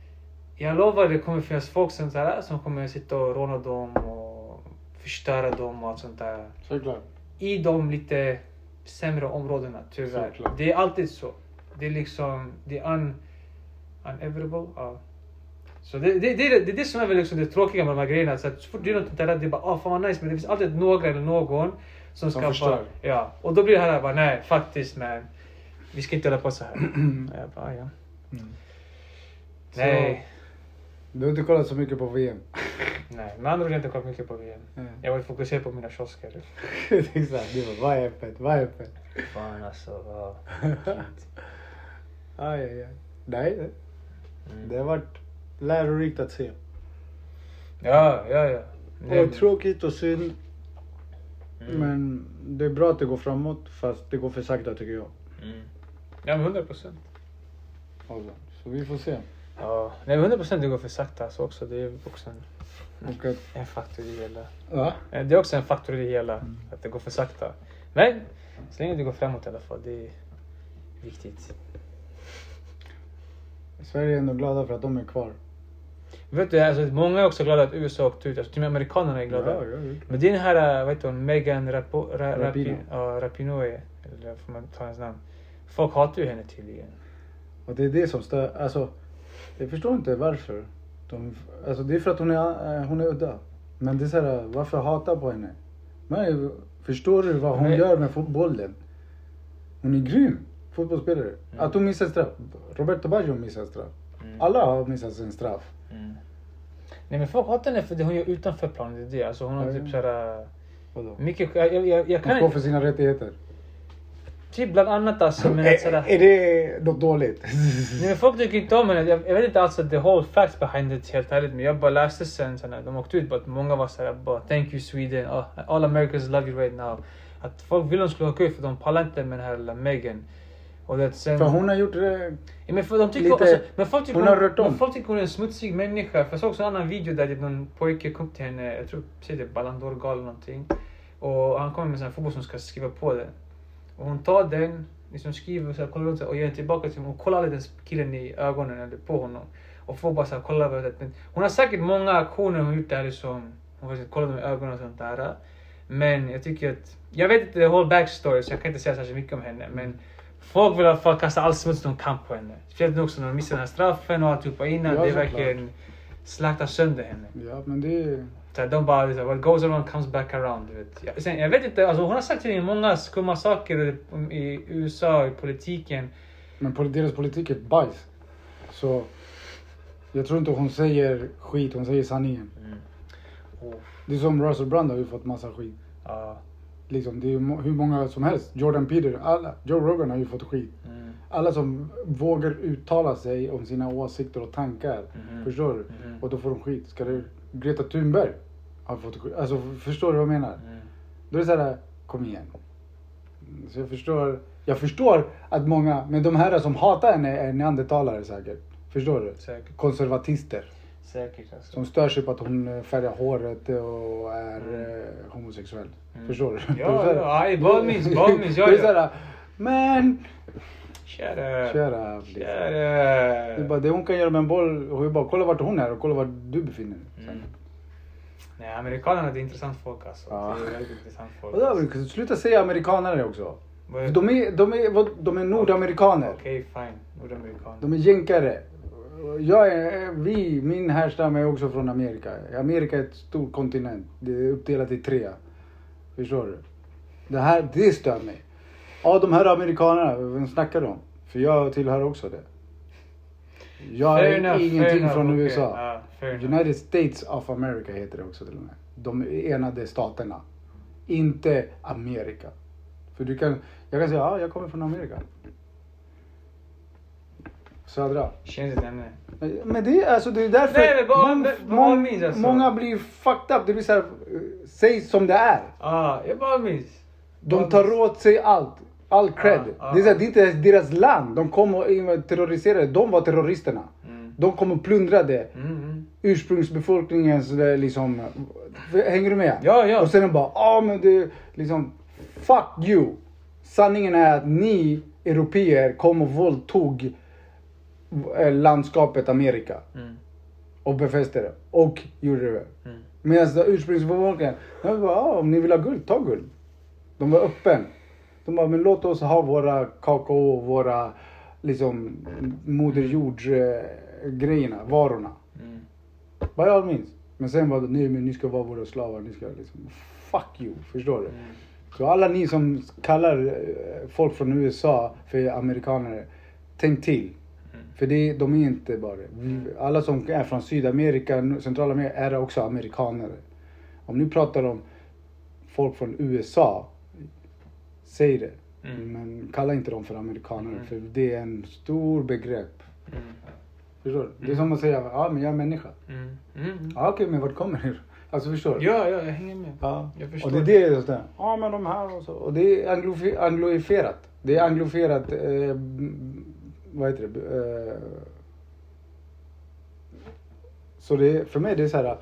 jag lovar det kommer finnas folk som, så här, som kommer sitta och råna dem och förstöra dem och allt sånt där. Såklart. I de lite sämre områdena tyvärr. Såklart. Det är alltid så. Det är liksom, det är un, unavoidable. Ja. Så det, det, det, är det, det är det som är väl liksom det tråkiga med de här grejerna. Så, att så fort du gör något där, det är bara åh fan vad nice. Men det finns alltid några eller någon som Som ska bara, Ja, och då blir det här bara nej faktiskt man. Vi ska inte hålla på så här. Jag bara, ja. Mm. Nej. Du har inte kollat så mycket på VM. Nej, med andra ord har jag inte kollat mycket på VM. Mm. Jag var fokuserad på mina kiosker. Exakt, det var vad är öppet, vad är öppet? Fan alltså. Ja. Aj, aj, aj. Nej, Mm. det har varit lärorikt att se. Ja, ja, ja. Det- Och tråkigt och synd. Mm. Men det är bra att det går framåt fast det går för sakta tycker jag. Mm. Ja, men 100 procent. Alltså, så vi får se. Ja, nej, 100 procent det går för sakta alltså också. Det är också en, att, en faktor i det hela. va? Eh, Det är också en faktor i det hela, Mm. att det går för sakta. Men så länge det går framåt i alla fall, det är viktigt. Sverige är ändå glada för att de är kvar. Vet du, alltså, många är också glada att USA åkte ut. Alltså, till och med amerikanerna är glada. Ja, ja, ja. Men det är den här, vad heter hon, Megan Rapo, Ra, Rapinoe. Rapi, ja, Rapinoe, eller får man ta hennes namn. Folk hatar ju henne tydligen. Och det är det som stör. Alltså, jag förstår inte varför. De, alltså det är för att hon är, eh, hon är udda. Men det är så här, varför hata på henne? Men, förstår du vad hon Nej. gör med fotbollen? Hon är grym fotbollsspelare. Mm. Att hon missar straff. Roberto Baggio missar straff. Mm. Alla har missat sin straff. Mm. Nej men folk hatar henne för det hon gör utanför planen. Det är det. Alltså hon har typ såhär... Vadå? Mycket... Jag, jag, jag Hon kan står inte... för sina rättigheter. Typ bland annat alltså. Men att Är, sådär... är det något dåligt? Nej men folk tycker inte om henne. Jag, jag vet inte alls the whole facts behind it helt ärligt. Men jag bara läste sen när de åkte ut. Att många var såhär bara thank you Sweden. Oh, all Americans love you right now. Att folk vill hon skulle åka ut för de pallar inte med den här Megan. Och det sen... För hon har gjort det. Ja, men för de tycker, Lite- alltså, men folk tycker hon har rört om. Folk tycker hon är en smutsig människa. För jag såg också en annan video där typ någon pojke kom till henne, jag tror precis det Ballon d'Or eller någonting. Och han kommer med en fotboll som ska skriva på den. Och hon tar den, liksom skriver och så här, kollar runt här, och ger den tillbaka till honom. Hon kollar aldrig den killen i ögonen eller på honom. Och får bara så här, kolla över hon har säkert många aktioner hon gjort där liksom. Hon har kollat dem i ögonen och sånt där. Men jag tycker att, jag vet inte the whole backstory så jag kan inte säga särskilt mycket om henne. Men folk vill i alla fall kasta all smuts de kan på henne. Speciellt nu också när de missar den här straffen och alltihopa innan. Ja, det är verkligen slaktar sönder henne. Ja men det är... De bara liksom, what goes around comes back around. Du vet. Jag, sen, jag vet inte, alltså, hon har sagt till många skumma saker i, USA, i politiken. Men deras politik är bajs. Så jag tror inte hon säger skit, hon säger sanningen. Oh, Det är som Russell Brand har ju fått massa skit. ja. Liksom, det är hur många som helst. Jordan Peter, alla. Joe Rogan har ju fått skit. Mm. Alla som vågar uttala sig om sina åsikter och tankar. Mhm. Förstår du? Mhm. Och då får de skit. Ska du... Greta Thunberg fått skit. Alltså förstår du vad jag menar? Mm. Då är det såhär, kom igen. Så jag förstår, jag förstår att många, men de här som hatar henne är neandertalare säkert. Förstår du? Säkert. Konservatister. Säkert alltså. Som stör sig på att hon eh, färgar håret och är eh, homosexuell. Mm. Förstår du? Ja, ja, badminns, ja, Det är ja. såhär, men... Shut up. Shut up. Shut Liksom. Det, bara, hon kan göra med en boll, hon bara kolla vart hon är och kolla vart du befinner dig. Mm. Nej, amerikanerna det är intressant folk alltså. Ja. Det är väldigt intressant folk. Då, sluta säga amerikanare också. Vad- De är, de är, vad- de är nordamerikaner. Okej, fine. Nordamerikaner. De är jänkare. Jag är, vi, min härstam är också från Amerika. Amerika är ett stort kontinent. Det är uppdelat i tre. Förstår du? Det här, det stör mig. Ja, de här amerikanerna, vem snackar de? För jag tillhör också det. Jag är enough, ingenting enough, från okej. USA. Enough. United States of America heter det också till och med. De enade staterna. Inte Amerika. För du kan, jag kan säga, ja, jag kommer från Amerika. Södra. Känns det ämne. Men- det är alltså, det är därför Nej, men vad- mång- mång- minns alltså? många blir fucked up. Det blir såhär, säg som det är. Ja, jag bara minns. De tar åt sig allt. All cred. Ja, ja. Det, är så här, det är inte deras land. De kom och terroriserade. De var terroristerna. Mm. De kom och plundrade Mm, mm. ursprungsbefolkningens liksom... Hänger du med? Ja, ja. Och sen de bara, ja men det liksom... Fuck you! Sanningen är att ni europeer kom och våldtog eh, landskapet Amerika. Mm. Och befäste det. Och gjorde det. Mm. Medan ursprungsbefolkningen, de bara, ja, om ni vill ha guld, ta guld. De var öppen. De bara, men låt oss ha våra kakao, våra liksom moder eh, grejerna, varorna. Mm. By all means. Men sen var det, nej men ni ska vara våra slavar, ni ska liksom, fuck you, förstår du? Mm. Så alla ni som kallar eh, folk från USA för amerikaner, tänk till. Mm. För det, de är inte bara vi, Alla som är från Sydamerika, Centralamerika är också amerikaner. Om ni pratar om folk från USA, säg det. Mm. Men kalla inte dem för amerikaner, Mm. för det är en stor begrepp. Mm. Förstår du? Det är som att säga, ja men jag är människa. Mm. Mm. Ja okej, men vart kommer det Alltså förstår du? Ja, ja, jag hänger med. Ja. Jag förstår Och det är det det. Ja men de här och så. Och det är anglofi- anglofierat. Det är anglofierat, eh, vad heter det? Eh, så det för mig det är så här.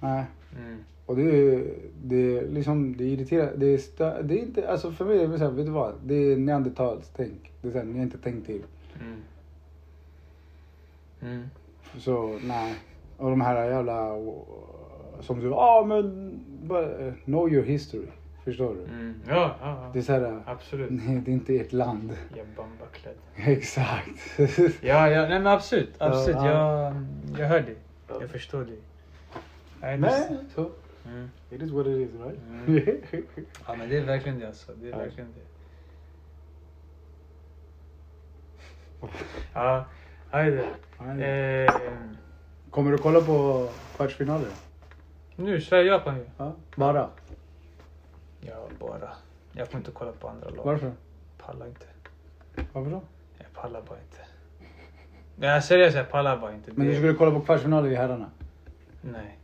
Nej. Mm. Och det är, det liksom, det är irriterande. Det är, stö, det är inte, alltså för mig är det så här, vet du vad? Det är neandertalstänk. Det är så här, ni har inte tänkt till. Mm. Mm. Så nej. Och de här jävla, som du, ja ah, men, bara, know your history. Förstår du? Mm. Ja, ja, ja. Det är så här, Absolut. nej det är inte ert land. Jag är bambaklädd. Exakt. Ja, ja, nej men absolut. Absolut. Ja, Jag, jag hör dig. Jag förstår dig. Nej, så. Mm. It is what it is right? Mm. Ja men det är verkligen det alltså. Det är Ja. verkligen det. Ja, hejde. Eh, Kommer du kolla på kvartsfinaler? nu, Sverige-Japan ju. Ja. Bara? Ja, bara. Jag får inte kolla på andra lag. Varför? Pallar inte. Varför då? Jag pallar bara inte. Nej, seriöst, jag pallar bara inte. Men du skulle kolla på kvartsfinaler i herrarna? Nej.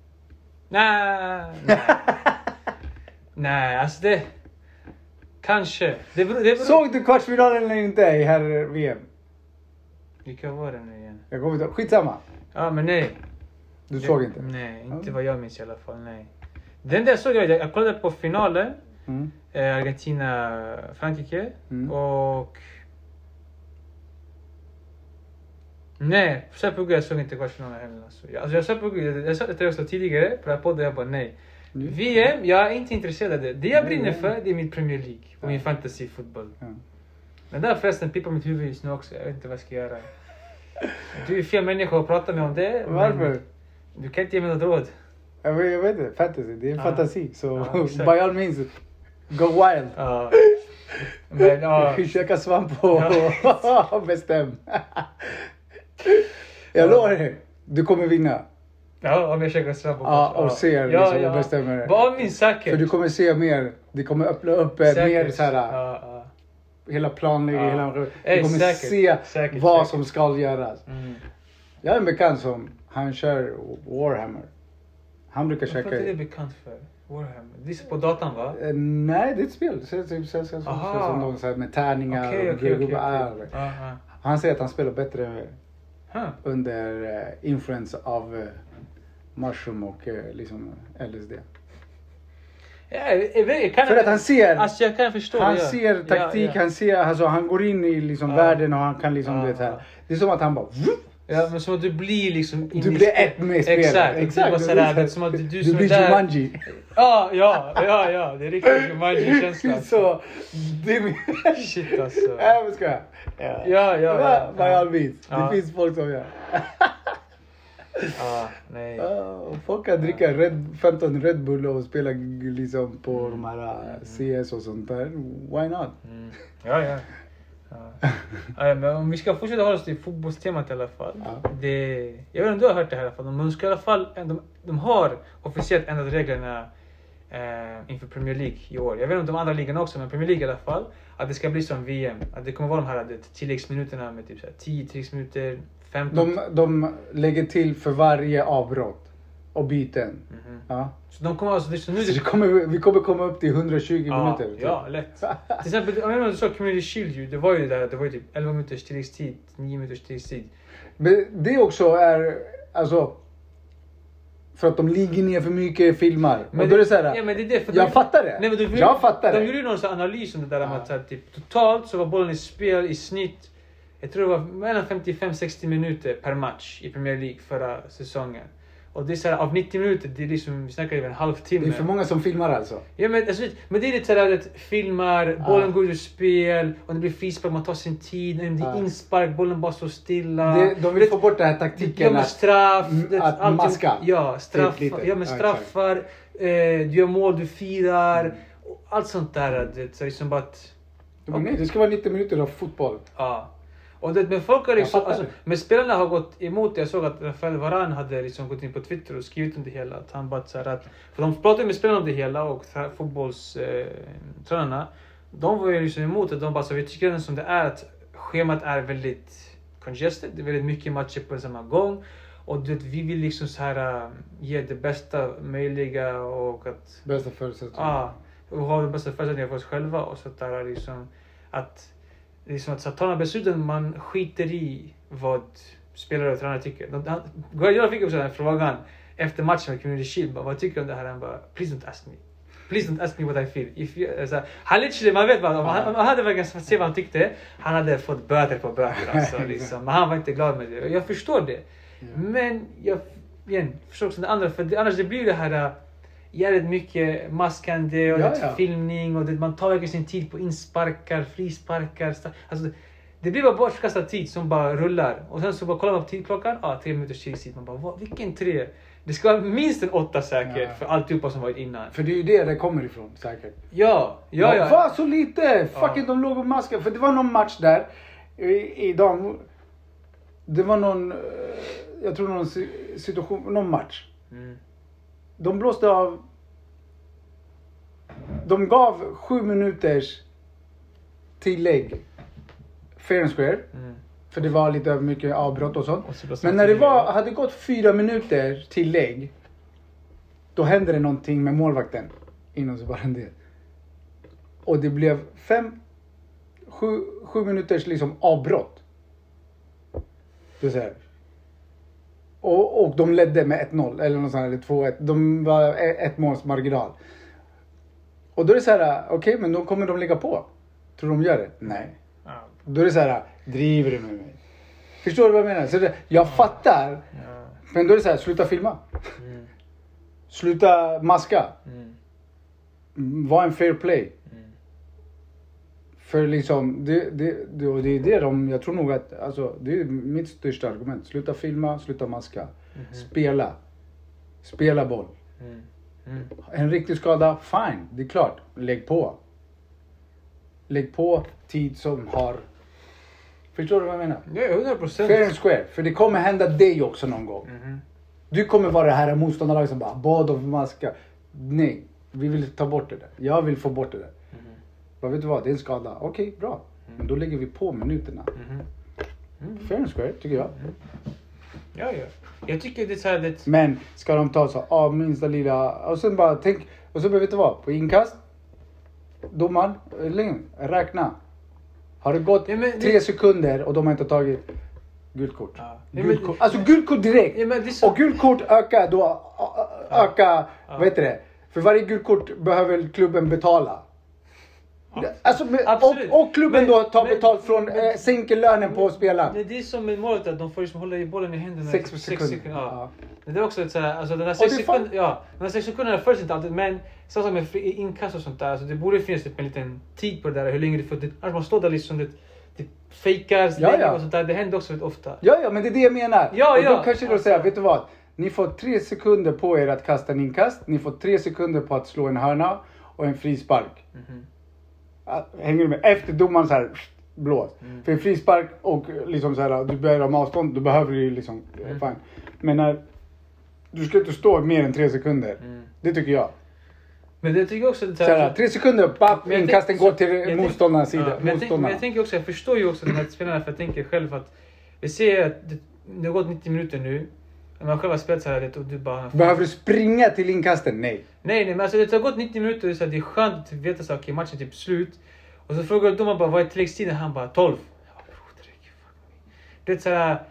Nej, nej. nej, alltså det... Kanske. Det beror, det beror... Såg du kvartsfinalen eller inte i herr-VM? Vilka var det nu igen? Jag kommer inte Skitsamma. Ja, men nej. Du Det- såg inte? Nej, inte vad jag minns i alla fall. Nej. Den där såg jag, jag kollade på finalen. Mm. Eh, Argentina-Frankrike. Mm. Och... Nej, jag såg inte kvartsfinalen heller. Alltså, jag, alltså jag på jag sa det till dig tidigare på den här podden, jag bara nej. VM, jag är inte intresserad av det. Det jag brinner för, det är min Premier League och Ja. min fantasyfotboll. Ja. Men där förresten pippar mitt huvud just nu också. Jag vet inte vad jag ska göra. Du är fel människa att prata med om det. Varför? Du kan inte ge mig något råd. Jag vet, jag vet inte, fantasy. Det är en Ja. fantasi. Så exakt. by all means, go wild. Ja. Men ja. Käka svamp och bestäm. Jag lovar dig, du kommer vinna. Ja, om jag käkar snabb och Ja, och ser liksom och bestämmer. Var min säker. För du kommer se mer, det kommer öppna upp eh, mer så här, Ja, ja. hela planläggning, Ja. hela, du Ey, kommer säkert, se säkert, vad säkert. som ska göras. Mm. Jag har en bekant som, han kör Warhammer. Han brukar Varför är det käka... bekant för? Warhammer? Det är på datan va? Eh, nej, det är ett spel. Typ, så, så, Aha. som de, så här, med tärningar och okej. gubbar. okej. Ja, ja. Han säger att han spelar bättre Huh. under eh, influens av eh, mushroom och eh, liksom LSD. Ja, jag, vet, jag kan, För att han ser, Alltså jag kan förstå. han ja. ser taktik, Ja, han ser, alltså han går in i liksom världen och han kan liksom, Ja, så här. Det är som att han bara... vup, Ja, men som att du blir liksom... Du blir ett med spelet. Exakt. Exakt. Sådär, Du, vet, som att du, du, du blir är där. Jumanji. Ja, ja, ja, ja. Det är riktigt Jumanji-känsla. Så, det är min... Shit alltså. Nej men skojar. Ja, ja, ja. By all means. Det finns folk som gör. Ja, nej. Och folk kan dricka Red, 15 Red Bull och spela liksom på de här äh, CS och sånt där. Why not? Mm. Ja, ja. Ja. Men om vi ska fortsätta hålla oss till fotbollstemat i alla fall. Ja. Det, jag vet inte om du har hört det här i alla fall. De, ska i alla fall de, de har officiellt ändrat reglerna eh, inför Premier League i år. Jag vet inte om de andra ligorna också, men Premier League i alla fall. Att det ska bli som VM. Att det kommer vara de här det, tilläggsminuterna med typ så här 10 tilläggsminuter, 15. De, de lägger till för varje avbrott och byten. Mhm. Ja. Så de kommer alltså... det nu, det kommer, vi kommer komma upp till 120 ja, minuter. typ. ja, lätt. Till exempel, jag om du såg Community Shield ju. Det var ju där, det var ju typ 11 minuters tilläggstid, 9 minuters tilläggstid. Men det också är, alltså. För att de ligger ner för mycket filmar. och då är det så här, ja, men det är det, för jag de- fattar det. Nej, men de, jag fattar de det. gjorde ju någon här analys om det där Ja. att så här, typ, totalt så var bollen i spel i snitt, jag tror det var mellan 55-60 minuter per match i Premier League förra säsongen. Och det är så här, av 90 minuter, det är liksom, vi snackar ju en halvtimme. Det är för många som filmar alltså. Ja, men, alltså, men det är lite sådär att filmar, bollen går ur spel, och det blir frispark, man tar sin tid, det är Ja. inspark, bollen bara står stilla. Det, de vill Det- få bort den här Ja taktiken men att straff, Mm, det, att allting- maska. Ja, straff, Typ lite. ja, men Ja, straffar, eh, du gör mål, du firar. Mm. Allt sånt där. Det, så liksom bara att, Men nej, det ska vara 90 minuter av fotboll. ja. Och det, men folk har liksom, alltså, det. men spelarna har gått emot det. Jag såg att Rafael Varane hade liksom gått in på Twitter och skrivit om det hela. Att han bara så att, för de pratade med spelarna om det hela och fotbollstränarna. Tränarna, de var ju liksom emot det. De bara så vi tycker den som det är att schemat är väldigt congested. Det är väldigt mycket matcher på samma gång. Och du vet, vi vill liksom så här ge det bästa möjliga och att Bästa förutsättningar. Ja, och ha de bästa förutsättningarna för oss själva och så där liksom att liksom att ta besluten, man skiter i vad spelare och tränare tycker. Guardiola fick också den här frågan efter matchen med Community Shield, bara, vad tycker du om det här? Han bara, please don't ask me. Please don't ask me what I feel. If you, så, här, han literally, man vet vad, om han, han hade verkligen fått se vad han tyckte, han hade fått böter på böter alltså, liksom. Men han var inte glad med det. Och jag förstår det. Men jag igen, förstår också det andra, för det, annars det blir det här äh, jävligt mycket maskande och Ja, ja. filmning och det, man tar verkligen sin tid på insparkar, frisparkar. Alltså, det blir bara bortkastad tid som bara rullar. Och sen så bara kollar man på tidklockan, ja, tre minuters tilläggstid. Man bara, vad, vilken tre? Det ska vara minst en åtta säkert Ja. för alltihopa som varit innan. För det är ju det det kommer ifrån säkert. Ja, ja, ja. Vad så lite? Ja. Fucking de låg och maskade. För det var någon match där. I, i dam, det var någon, eh, jag tror någon si- situation, någon match. Mm. De blåste av. De gav sju minuters tillägg. Fair and square. Mm. För det var lite mycket avbrott och sånt. Och Men när det var, hade gått fyra minuter tillägg. Då hände det någonting med målvakten. Inom så bara det. Och det blev fem, sju, sju minuters liksom avbrott. Det är så här. Och, och de ledde med 1-0 eller något sånt, eller 2-1. De var e- ett måls marginal. Och då är det så här, okej men då kommer de lägga på. Tror de gör det? Nej. Ja. Då är det så här, driver du med mig? Förstår du vad jag menar? Så det, jag fattar. Ja. Men då är det så här, sluta filma. Mm. Sluta maska. Mm. Mm, Var en fair play. Mm. För liksom, det, det, det, och det är det de, jag tror nog att, alltså det är mitt största argument. Sluta filma, sluta maska. Spela. Spela boll. Mm. Mm. En riktig skada, fine, det är klart. Lägg på. Lägg på tid som har... Förstår du vad jag menar? Ja, 100 procent. Fair and square. För det kommer hända dig också någon gång. Mhm. Du kommer vara det här motståndarlaget som bara bad om maska. Nej, vi vill ta bort det där. Jag vill få bort det där. Vad vet du vad, det är en skada. Okej, bra. Men då lägger vi på minuterna. Mhm. Fair and square, tycker jag. Ja, ja. Jag tycker det är så här, det... Men ska de ta så, ah, minsta lilla... Och sen bara tänk... Och så vet du vad? På inkast. Domaren, räkna. Har det gått Ja, det- tre sekunder och de har inte tagit gult kort. Ja. Gult kort. Alltså gult kort direkt. Ja, så... Och gult kort ökar då, ökar, Ja. vad heter det? För varje gult kort behöver klubben betala. Ja. Alltså, Absolut. och, och klubben Men- då tar men- betalt från, men- eh, sänker lönen på spelaren. Det, det är som med målet att de får liksom hålla i bollen i händerna Sex i sekunder. Ja. Det är också ett alltså den här det sex sekunder, ja, den här sex sekunderna följs inte alltid men samma sak med inkast och sånt där, alltså det borde finnas typ en liten tid på det där hur länge du får, det, annars man står där liksom det, typ fejkar Ja, ja. och sånt där. Det händer också väldigt ofta. Ja, ja, men det är det jag menar. Ja, och ja. då kanske du säger, vet du vad? Ni får tre sekunder på er att kasta en inkast. Ni får tre sekunder på att slå en hörna och en frispark. Mhm. Ja, Hänger du med? Efter domaren så här blås. Mm. För frispark och liksom så här, du ber om avstånd, då behöver du ju liksom, eh, Mm. fine. Men när, du ska inte stå mer än tre sekunder. Mm. Det tycker jag. Men det tycker jag också... Så här, tre sekunder, papp, inkasten går till motståndarnas sida. Ja, men, jag tänk, men jag tänker också, jag förstår ju också de här spelarna för jag tänker själv att vi ser att det, det har gått 90 minuter nu. Man själv har spelat så här vet, och du bara... Behöver du springa till inkasten? Nej. Nej, nej, men alltså det har gått 90 minuter så det är skönt att veta så här, okej matchen är typ slut. Och så frågar domaren bara vad är tilläggstiden? Han bara 12. Jag bara broder, fuck me. Du vet såhär...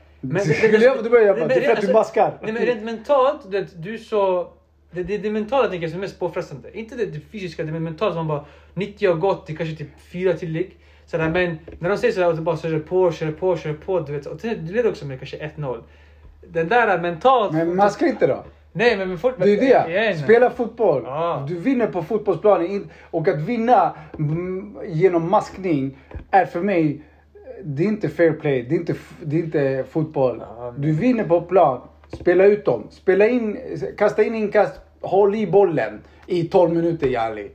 Jag- du börjar bara, det är för att du maskar. Nej men rent mentalt, du vet, du är så... Det, det, det mentala tänker jag som är mest påfrestande. Inte det, det fysiska, det är mentala som man bara 90 har gått, det är kanske typ fyra tillägg. Sådär, men när de säger sådär och du bara kör på, kör på, kör på. Du vet, och det, du leder också med kanske 1-0. Den där mentalt... Men maska inte då. Nej men, folk... Det är det. Igen. Spela fotboll. Ja. Du vinner på fotbollsplanen. Och att vinna mm, genom maskning är för mig, det är inte fair play. Det är inte, det är inte fotboll. Men- Du vinner på plan. Spela ut dem. Spela in, kasta in inkast. Håll i bollen i 12 minuter Jali.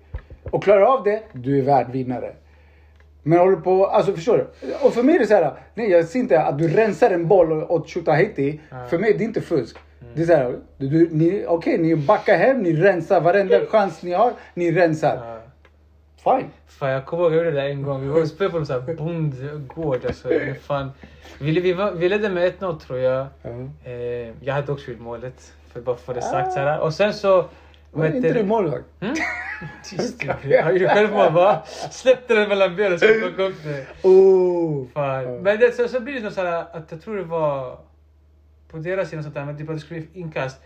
Och klarar av det, du är värd vinnare. Men håller på, alltså förstår du? Och för mig är det så här, nej jag ser inte att du rensar en boll åt Tjotahejti. Ja. För mig det är inte fusk. Det är så här, du, du, ni, okej ni backar hem, ni rensar varenda chans ni har, ni rensar. Ja. Fine. Fan jag kommer ihåg jag gjorde det en gång. Vi var och spelade på en bondgård. Alltså, fan. Vi, vi, var- vi ledde med 1-0 tror jag. Eh, jag hade också gjort målet. För bara få det sagt så här. Och sen så... Var inte du målvakt? Mm? Tyst. Jag gjorde självmål va? Släppte den mellan benen och skulle plocka upp det. Oh. Fan. Men det, så, så blir det något så här att jag tror det var på deras sida sånt där, men typ att det skulle bli inkast.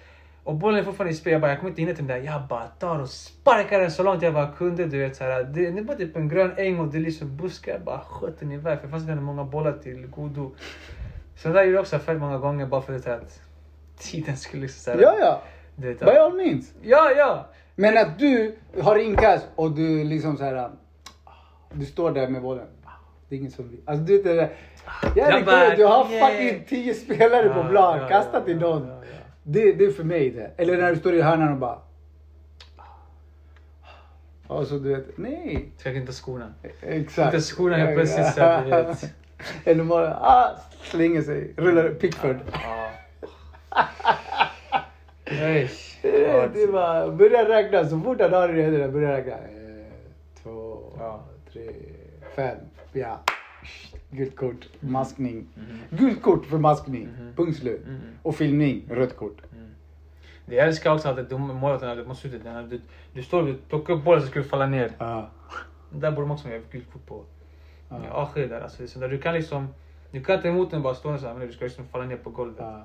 Och bollen är fortfarande i spel, jag bara, jag kommer inte hinna till den där. Jag bara tar och sparkar den så långt jag bara kunde. Du vet, så här, det, det var typ en grön äng och det är liksom buskar. Jag bara sköt den iväg för det fanns inte många bollar till godo. Så det där gjorde jag också fett många gånger bara för att tiden skulle liksom så här, Ja, ja. By all means. ja, ja. Men att du har inkast och du liksom så här. Du står där med bollen. Det är ingen som vill. Alltså du vet det där. Jag bara, du har yeah. fucking 10 spelare på Ja, plan. ja, Kasta till ja, någon. Det, det är för mig det. Eller när du står i hörnan och bara. Och så du vet, nej. Ska inte skorna. Exakt. Inte skorna helt plötsligt så att du vet. Eller bara, ah, slänger sig, rullar Pickford. Nej. Det, var, börja räkna, så fort han har det redan, börja räkna. Ett, två, Ja. tre, fem, ja. Gult kort, maskning. Mhm. Gult kort för maskning, Mhm. punkt slut. Mhm. Och filmning, rött kort. Det jag älskar också att de målvakterna mot slutet, du, du står och plockar upp bollen så ska du falla ner. Ja. Där borde man också göra gult kort på. Ja. Ja, där. Alltså, det är så där du kan liksom... Du kan ta emot den bara stående så här, men du ska liksom falla ner på golvet. Ja.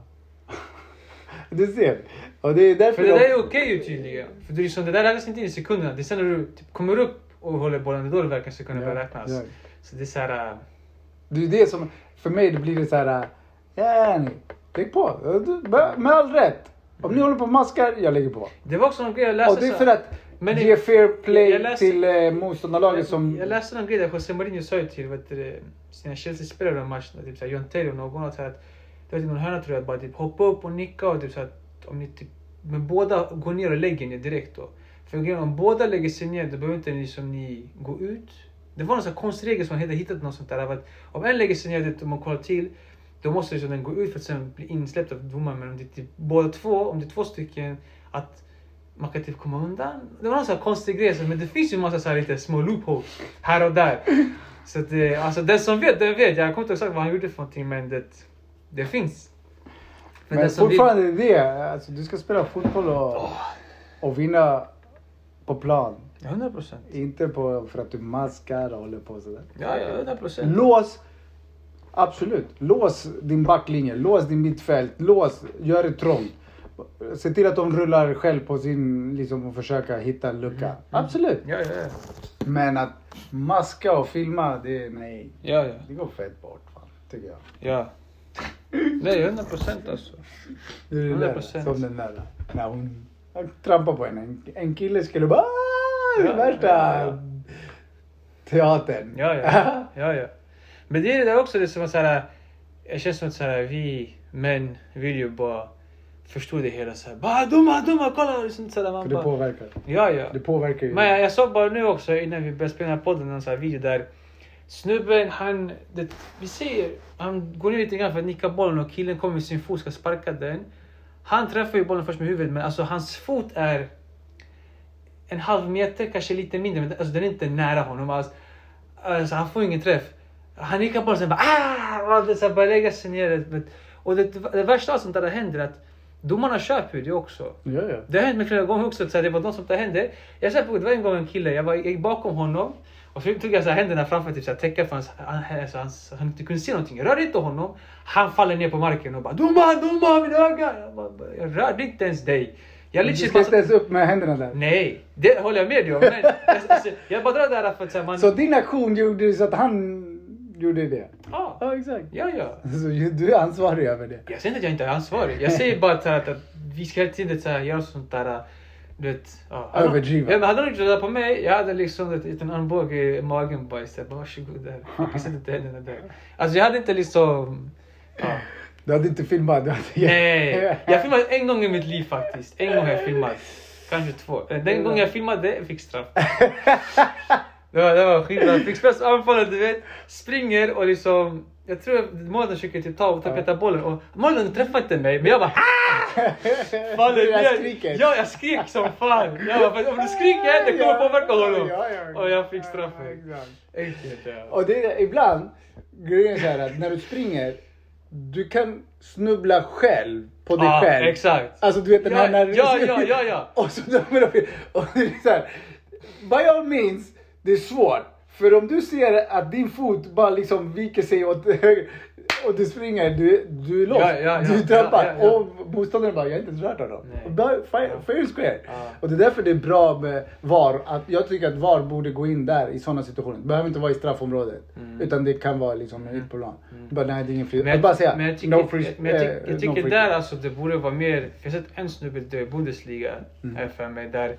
Du ser. Och det är därför För det de- där är okej ju tydligen. För det, är liksom, det där räknas inte in i sekunderna. Det är sen när du typ kommer upp och håller bollen, då verkligen sekunderna Ja, börjar räknas. ja. Så det är så här... äh, Det är det som, för mig det blir det så här. Ja, ni, lägg på. Med all rätt. Om ni håller på och maskar, jag lägger på. Det var också någon grej jag läste. Och det är för att Men ge fair play läste- till eh, motståndarlaget som... Jag läste någon grej där José Mourinho sa ju till vet sina Chelsea-spelare om matchen, typ såhär John Taylor och någon, att det var typ någon hörna tror jag, att bara typ hoppa upp och nicka och typ så att om ni typ, men båda går ner och lägger ner direkt då. För grejen, om båda lägger sig ner då behöver inte ni som ni gå ut. Det var någon sån här konstig regel som man hade hittat något sånt där. Att om en lägger sig ner och om man kollar till, då måste liksom den gå ut för att sen bli insläppt av domaren. Men om det är typ båda två, om det är två stycken, att man kan typ komma undan. Det var någon sån här konstig grej, men det finns ju massa så här lite små loopholes här och där. Så att, det- alltså den som vet, den vet. Jag kommer inte exakt vad han gjorde för någonting, men det, det finns. Men som vill- fortfarande är det, alltså, du ska spela fotboll och, och vinna på plan. 100 procent. Inte på, för att du maskar och håller på sådär. Ja, ja, 100 procent. Lås, absolut. Lås din backlinje, lås din mittfält, lås, gör det trångt. Se till att de rullar själv på sin, liksom och försöka hitta en lucka. Absolut. Ja, ja, ja. Men att maska och filma, det är nej. Ja, ja. Det går fett bort fan, tycker jag. ja. Nej, 100 procent alltså. Det är det där, 100%. som den där. När hon, trampar på henne. En, en kille skulle bara "Ah, Ja, det värsta ja, ja. teatern. Ja, ja. ja, ja. Men det är det där också, det är som att såhär, jag känns som att såhär, vi män vill ju bara förstå det hela såhär, bara dumma, dumma, kolla! Liksom, såhär, man För det påverkar. ja, ja. Det påverkar ju. Men jag, jag såg bara nu också innan vi började spela den här podden, en sån här video där snubben, han, det, vi ser, han går ner lite grann för att nicka bollen och killen kommer med sin fot ska sparka den. Han träffar ju bollen först med huvudet men alltså hans fot är en halv meter, kanske lite mindre, men alltså, den är inte nära honom alls. Alltså, han får ingen träff. Han nickar bollen sen bara ah! Och så bara lägga sig ner. Och det, det värsta av sånt där händer att domarna köper ju det också. Ja, ja. Det har hänt mig flera gånger också, så det var något sånt där hände. Jag på det var en gång en kille, jag, var, jag gick bakom honom och så tog jag så här, händerna framför typ så här, täcka för hans, han, alltså, hans, han inte kunde se någonting. Jag rörde inte honom. Han faller ner på marken och bara Domaren, domaren, min öga! Jag, bara, jag rörde inte ens dig. Jag Du ska inte ens upp med händerna där. Nej, det håller jag med dig om. Men, alltså, alltså, jag bara drar det här för att så här, man... Så din aktion gjorde så att han gjorde det? Ja, Ja, exakt. ja, ja. Så du är ansvarig över det? Jag säger inte att jag inte är ansvarig. Jag säger bara att, att, att vi ska hela tiden så här, göra sånt där... Du vet, ja. Överdriva. Ja, men hade de gjort det där på mig, jag hade liksom en liten armbåge i magen bara istället. Bara, Varsågod där. Fokus inte händerna där. Alltså jag hade inte liksom... Ja. Du hade inte filmat? Du hade... Nej, jag filmade en gång i mitt liv faktiskt. En gång har jag filmat. Kanske två. Eh, Den gången jag filmade, jag fick straff. Det var, det var skitbra. Jag fick spela anfallet, du vet. Springer och liksom... Jag tror målen försöker typ ta, ta peta bollen och målen träffade inte mig men jag bara "Ah!" Faller där ner. Ja, jag skrek som fan. Jag bara, "För om du skriker, det kommer påverka honom. Ja, ja, ja. Och jag fick straffen. exakt. Enkelt ja. Och det är ibland, grejen är så här att när du springer, du kan snubbla själv på dig Ja, själv. exakt. Alltså du vet den här när ja, ja, ja, ja. Och så dömer de Och det är så här, by all means, det är svårt. För om du ser att din fot bara liksom viker sig åt höger och du springer, du, du är lost. Ja, ja, ja, du är trampad. Och motståndaren bara, jag har inte ens rört honom. Fair, square. Och det är därför det är bra med VAR. Att jag tycker att VAR borde gå in där i sådana situationer. Det behöver inte vara i straffområdet. Utan det kan vara liksom ute på plan. Bara, nej, det är ingen fri. Mm. Men att bara säga, men jag tycker, no free, men jag, tycker- eh, jag no tycker free där alltså det borde vara mer, jag har sett en snubbe i Bundesliga här för mig där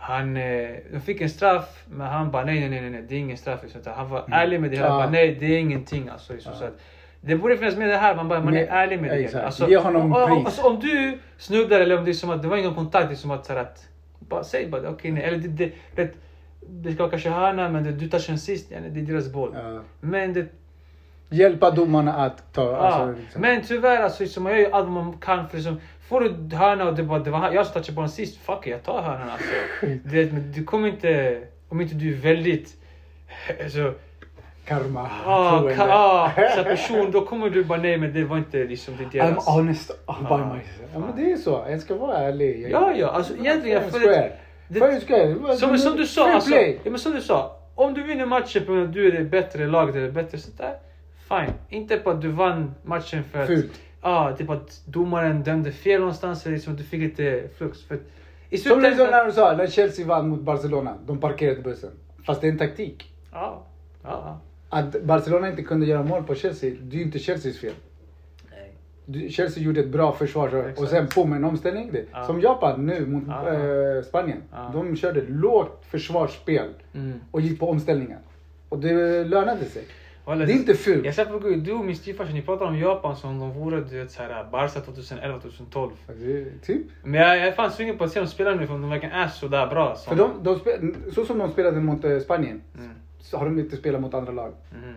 han, eh, fick en straff men han bara nej nej nej nej det är ingen straff. Liksom. Han var ärlig med det hela, Ja. bara nej det är ingenting alltså. Liksom. Så att, det borde finnas med det här, man, bara, man är ärlig med det. exakt. hela. Alltså, Ge honom och- pris. Alltså, om du snubblar eller om det är som att det var ingen kontakt, det är som att, så här, att bara säg bara okej nej. Eller det, det, det, det ska kanske hörna men det, du touchar den sist, ja, det är deras boll. Ja. Men det Hjälpa domarna att ta... Ja, Alltså, liksom. men tyvärr alltså, så man gör ju allt man kan för liksom, Får du hörna och det var, det var jag touchade bollen sist, fuck it, jag tar hörnan alltså. Du vet, men du kommer inte, om inte du är väldigt, alltså, Karma. ah, troende. ka, ah, så person, då kommer du bara nej men det var inte liksom det är I'm deras. honest by Ja. myself. Ja, men det är så. En ska vara ärlig. Ja, ja, alltså egentligen, för det- square. det- square. Som, som du sa, alltså, ja, men som du sa, om du vinner matchen på grund av att du är det bättre laget eller bättre sånt där, fine. Inte på att du vann matchen för att, Fult. Ja, typ att domaren dömde fel någonstans eller liksom du fick lite flux. För i Som liksom slutändan... när du sa, när Chelsea vann mot Barcelona. De parkerade bussen. Fast det är en taktik. Ja, ja. Att Barcelona inte kunde göra mål på Chelsea, det är ju inte Chelseas fel. Nej. Du- Chelsea gjorde ett bra försvar och sen på med en omställning. Det. Ja. Som Japan nu mot Ja. eh, Spanien. Ja. De körde lågt försvarsspel Mm. och gick på omställningar. Och det lönade sig. Det är inte fult. Jag släpper gud, du och min styvfarsa ni pratar om Japan som om de vore du vet såhär Barca 2011-2012. Det- Typ. Men jag, jag är fan sugen på att se dem spela nu för de verkar är sådär bra. Som, För de, de spe, så som de spelade mot eh, Spanien Mm. så har de inte spelat mot andra lag. Mhm.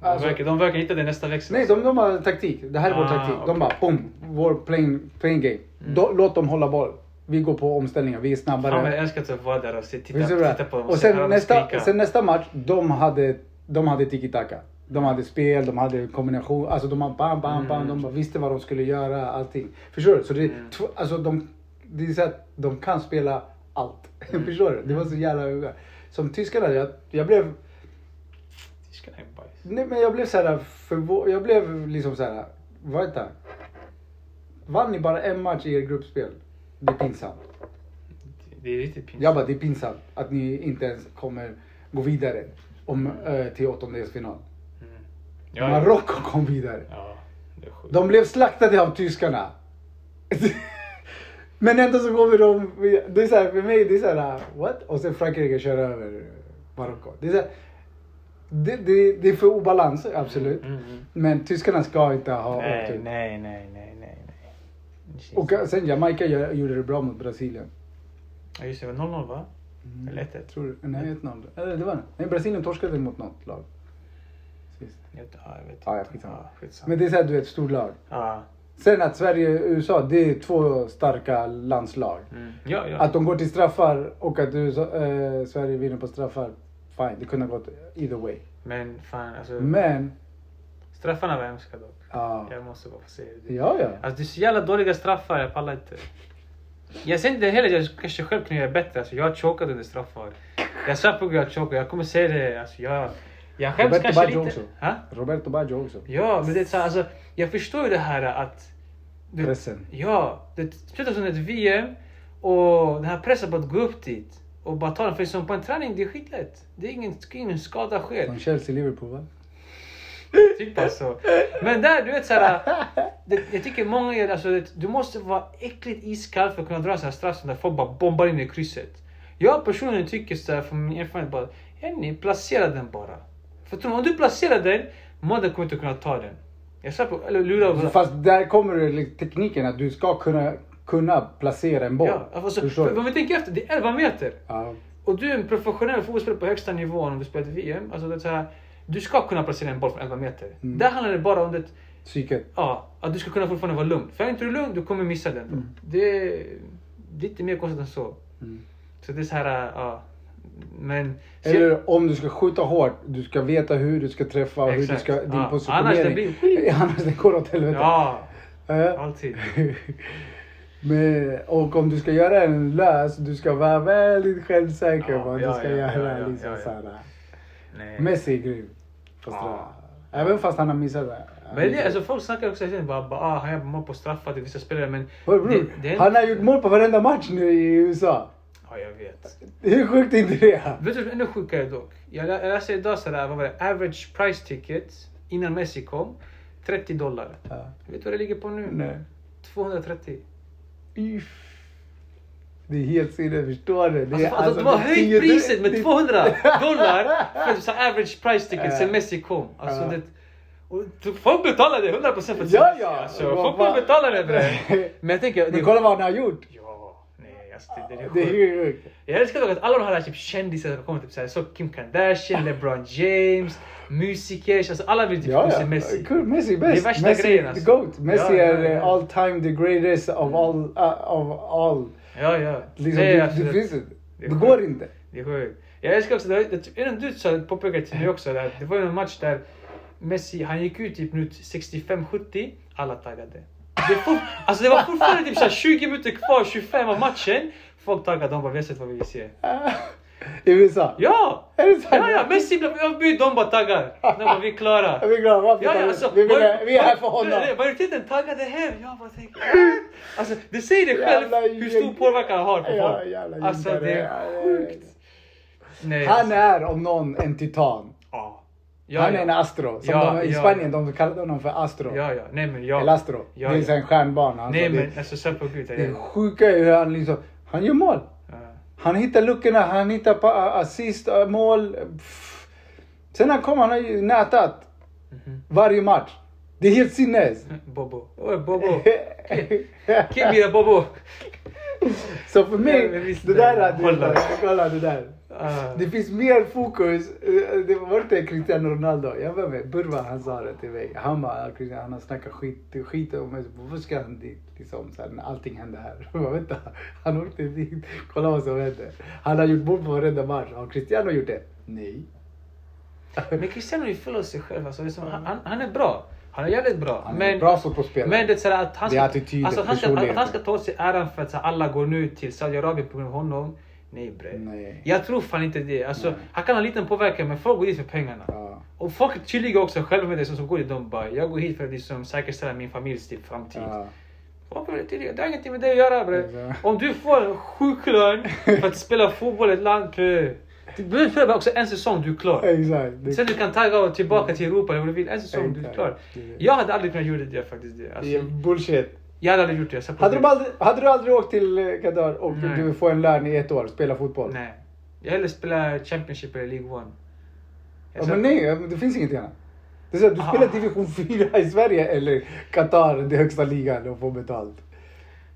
De, Alltså- verkar, de verkar hitta det nästa växel. Nej, de, de har taktik. Det här är vår Ah, taktik. De okej. bara boom, vår playing, playing game. Mm. Då, låt dem hålla boll. Vi går på omställningar, vi är snabbare. Fan, jag älskar att vara där och se, titta, titta på dem och se sen alla nästa, sen nästa match, de hade, de hade tiki-taka. De hade spel, de hade kombination, alltså de bara bam, bam, bam, Mm. de visste vad de skulle göra, allting. Förstår du? Så det, Mm. alltså de, det är så att de kan spela allt. Mm. Förstår du? Det var så jävla. Som tyskarna, jag, jag blev, Tyskarna är bajs. nej men jag blev så här förvå- jag blev liksom så här, vad heter det? Vann ni bara en match i er gruppspel? Det är pinsamt. Det är riktigt pinsamt. Jag bara, det är pinsamt att ni inte ens kommer gå vidare om, eh, till åttondelsfinal. Mm. Ja, ja. Marocko kom vidare. Ja. De blev slaktade av tyskarna. Men ändå så kommer de, det är så här, för mig det är så här, what? Och sen Frankrike kör över Marocko. Det är här, Det, det, det är för obalans, absolut. Mm, mm. Men tyskarna ska inte ha åkt Nej, ut. nej, nej, nej, nej. nej. Och sen Jamaica gjorde det bra mot Brasilien. Ja, just det, det var 0-0 va? Mm. Eller 1-1? Tror du? Nej, 1-0. Eller det var det. Nej, Brasilien torskade mot något lag. Sist. Ja, jag vet Ja, inte. ja, skitsamma. Ja, skitsamma. Men det är såhär, du vet, storlag. Ja. Sen att Sverige och USA, det är två starka landslag. Mm. Ja, ja. Att de går till straffar och att USA, eh, Sverige vinner på straffar, fine. Det kunde ha gått either way. Men fan, alltså. Men, Straffarna var hemska dock. ja. Jag måste bara få säga det. Ja, ja. Alltså det är så jävla dåliga straffar, jag pallar inte. Jag säger inte heller att jag kanske själv kunde göra bättre. Alltså jag har chokat under straffar. Jag svär på gud jag chokat. Jag kommer säga det. Alltså jag, jag skäms Roberto kanske Baggio lite. också. Ha? Roberto Baggio också. Ja, men det är så alltså, jag förstår ju det här att... Du, Pressen. Ja, det speciellt som ett VM och den här pressen på att gå upp dit och bara ta den. För som på en träning, det är skitlätt. Det är ingen, ingen skada sker. Från Chelsea, Liverpool va? Typ alltså. Men där, du vet såhär. Jag tycker många gör alltså, du måste vara äckligt iskall för att kunna dra sådana straff där folk bara bombar in i krysset. Jag personligen tycker såhär från min erfarenhet bara, Henny, placera den bara. För tror du, om du placerar den, Modern kommer inte kunna ta den. Jag sa på, eller lura Fast där kommer det tekniken att du ska kunna, kunna placera en boll. Ja, alltså, Förstår för, om vi tänker efter, det är 11 meter. Ja. Och du är en professionell fotbollsspelare på högsta nivån om du spelar ett VM. Alltså det är så här, du ska kunna placera en boll från 11 meter. Mm. Där handlar det bara om det, Psyket. ja, att du ska kunna fortfarande vara lugn. För är inte du lugn, du kommer missa den. Mm. Det är lite mer konstigt än så. Mm. Så det är så här, ja. Men... Eller om du ska skjuta hårt, du ska veta hur du ska träffa och hur du Exakt. ska, din Ja, positionering. annars det blir- annars det går åt helvete. Ja, Eh, alltid. Men, och om du ska göra en lös, du ska vara väldigt självsäker Ja, vad ja, du ska ja, göra. ja, ja, liksom, ja, ja. Nej. Messi är grym. Fast det- Även fast han har missat det. Men det, alltså, folk snackar också hela bara, bara ah, han gör mål på straffar till vissa spelare men... Vad, bror, det- det Han har gjort mål på varenda match nu i USA. Ja, jag vet. Hur sjukt är inte det? Vet du vad som är ännu sjukare dock? Jag jag läste idag sådär, vad var det? Average price ticket innan Messi kom. 30 dollar. Ja. Vet du vad det ligger på nu? Nej. 230. Uff. Det är helt sinne, förstår du? Det, Alltså, är- alltså, de har det är höjt priset med det- 200 dollar för så average price ticket sen. Messi kom. Alltså, det, folk betalar det 100% för se Ja, ja. Alltså, folk fan. kommer betala det bre. Men jag tänker... Men kolla vad han har gjort. Ja, nej alltså det, det, är Det är sjukt. ju sjukt. Jag älskar dock att alla de här typ kändisar som kommer, typ såhär, så Kim Kardashian, LeBron James, musiker, alltså alla vill typ Ja, se ja. Messi. Cool. Messi är Det är bäst. värsta Messi grejen, är alltså. the GOAT. Messi Ja, ja, är ja. eh, all time the greatest of all. Uh, of all. Ja, ja. Liksom, Nej, det, absolut. det finns inte. Det Det går inte. Det är sjukt. Jag älskar också, det, det, även du sa, påpekade till mig också, där, det var en match där Messi, han gick ut typ minut 65-70, alla taggade. Det, är fort, alltså det var fortfarande typ så här 20 minuter kvar, 25 av matchen. Folk taggade, de bara vi har sett vad vi vill se. I USA. Ja! Är det sant? Ja, ja, Messi blev avbytt, de bara taggar. De bara vi är klara. Vi är. Varför Ja, ja, alltså, vi, vill, vi är här för honom. Majoriteten taggade hem. Jag bara tänkte, alltså det säger dig själv hur stor påverkan han har på folk. Alltså det är sjukt. Nej, Han är om någon en titan. ja. Ja, Han ja. är en astro. Som Ja, de, I. Spanien de kallar honom för astro. Ja, ja. Nej men ja. Eller astro. Ja, det är ja. en stjärnbana. Alltså, Nej men alltså på gud. det Det, sjuka är hur han liksom, han gör mål. Han hittar luckorna, han hittar assist, mål. Pff. Sen han kom, han har ju nätat Mhm. varje match. Det är helt sinnes. Bobo. Oj, Bobo. Kim Bobo. Så för Ja, mig, visst, det där, det, håller. kolla det där. Ah. Det finns mer fokus. eh, Det var inte Cristiano Ronaldo. Jag var med. Burva han sa det till mig. Han bara, han har snackat skit, skit om mig. Varför ska han dit? Liksom, så här, allting hände här. Jag bara, vänta. Han åkte dit. Kolla vad som hände. Han har gjort mål på varenda match. Har Cristiano gjort det? Nej. Men Cristiano är ju full av sig själv. Alltså, det är som, han, han- han är bra. Han är jävligt bra. Han är men, en bra fotbollsspelare. Men det är sådär att han Det ska, är attityden, alltså, han ska, att, han ska ta sig äran för att så alla går nu till Saudiarabien på grund av honom. Nej bre. Nej. Jag tror fan inte det. Alltså, Nej. han kan ha liten påverkan men folk går dit för pengarna. Ja. Och folk är tydliga också själva med det som, som går dit. De bara, jag går hit för att liksom, säkerställa min familjs typ, framtid. Ja. Det har ingenting med det att göra bre. Om du får en sjuk lön för att spela fotboll i ett land. Du behöver också en säsong, du är klar. Exakt. Sen du kan tagga och tillbaka till Europa eller vad du vill. En säsong, du är Exakt. klar. Jag hade aldrig kunnat göra det faktiskt. Det. Alltså, det är bullshit. jag hade aldrig gjort det. Hade, de aldrig, hade du aldrig åkt till eh, Qatar och Nej. du får en lön i ett år, spela fotboll? Nej. Jag hellre spela Championship eller League One. Ja, men nej, det finns ingenting annat. Det är så du Ah. spelar division 4 i Sverige eller Qatar, det högsta ligan och får betalt.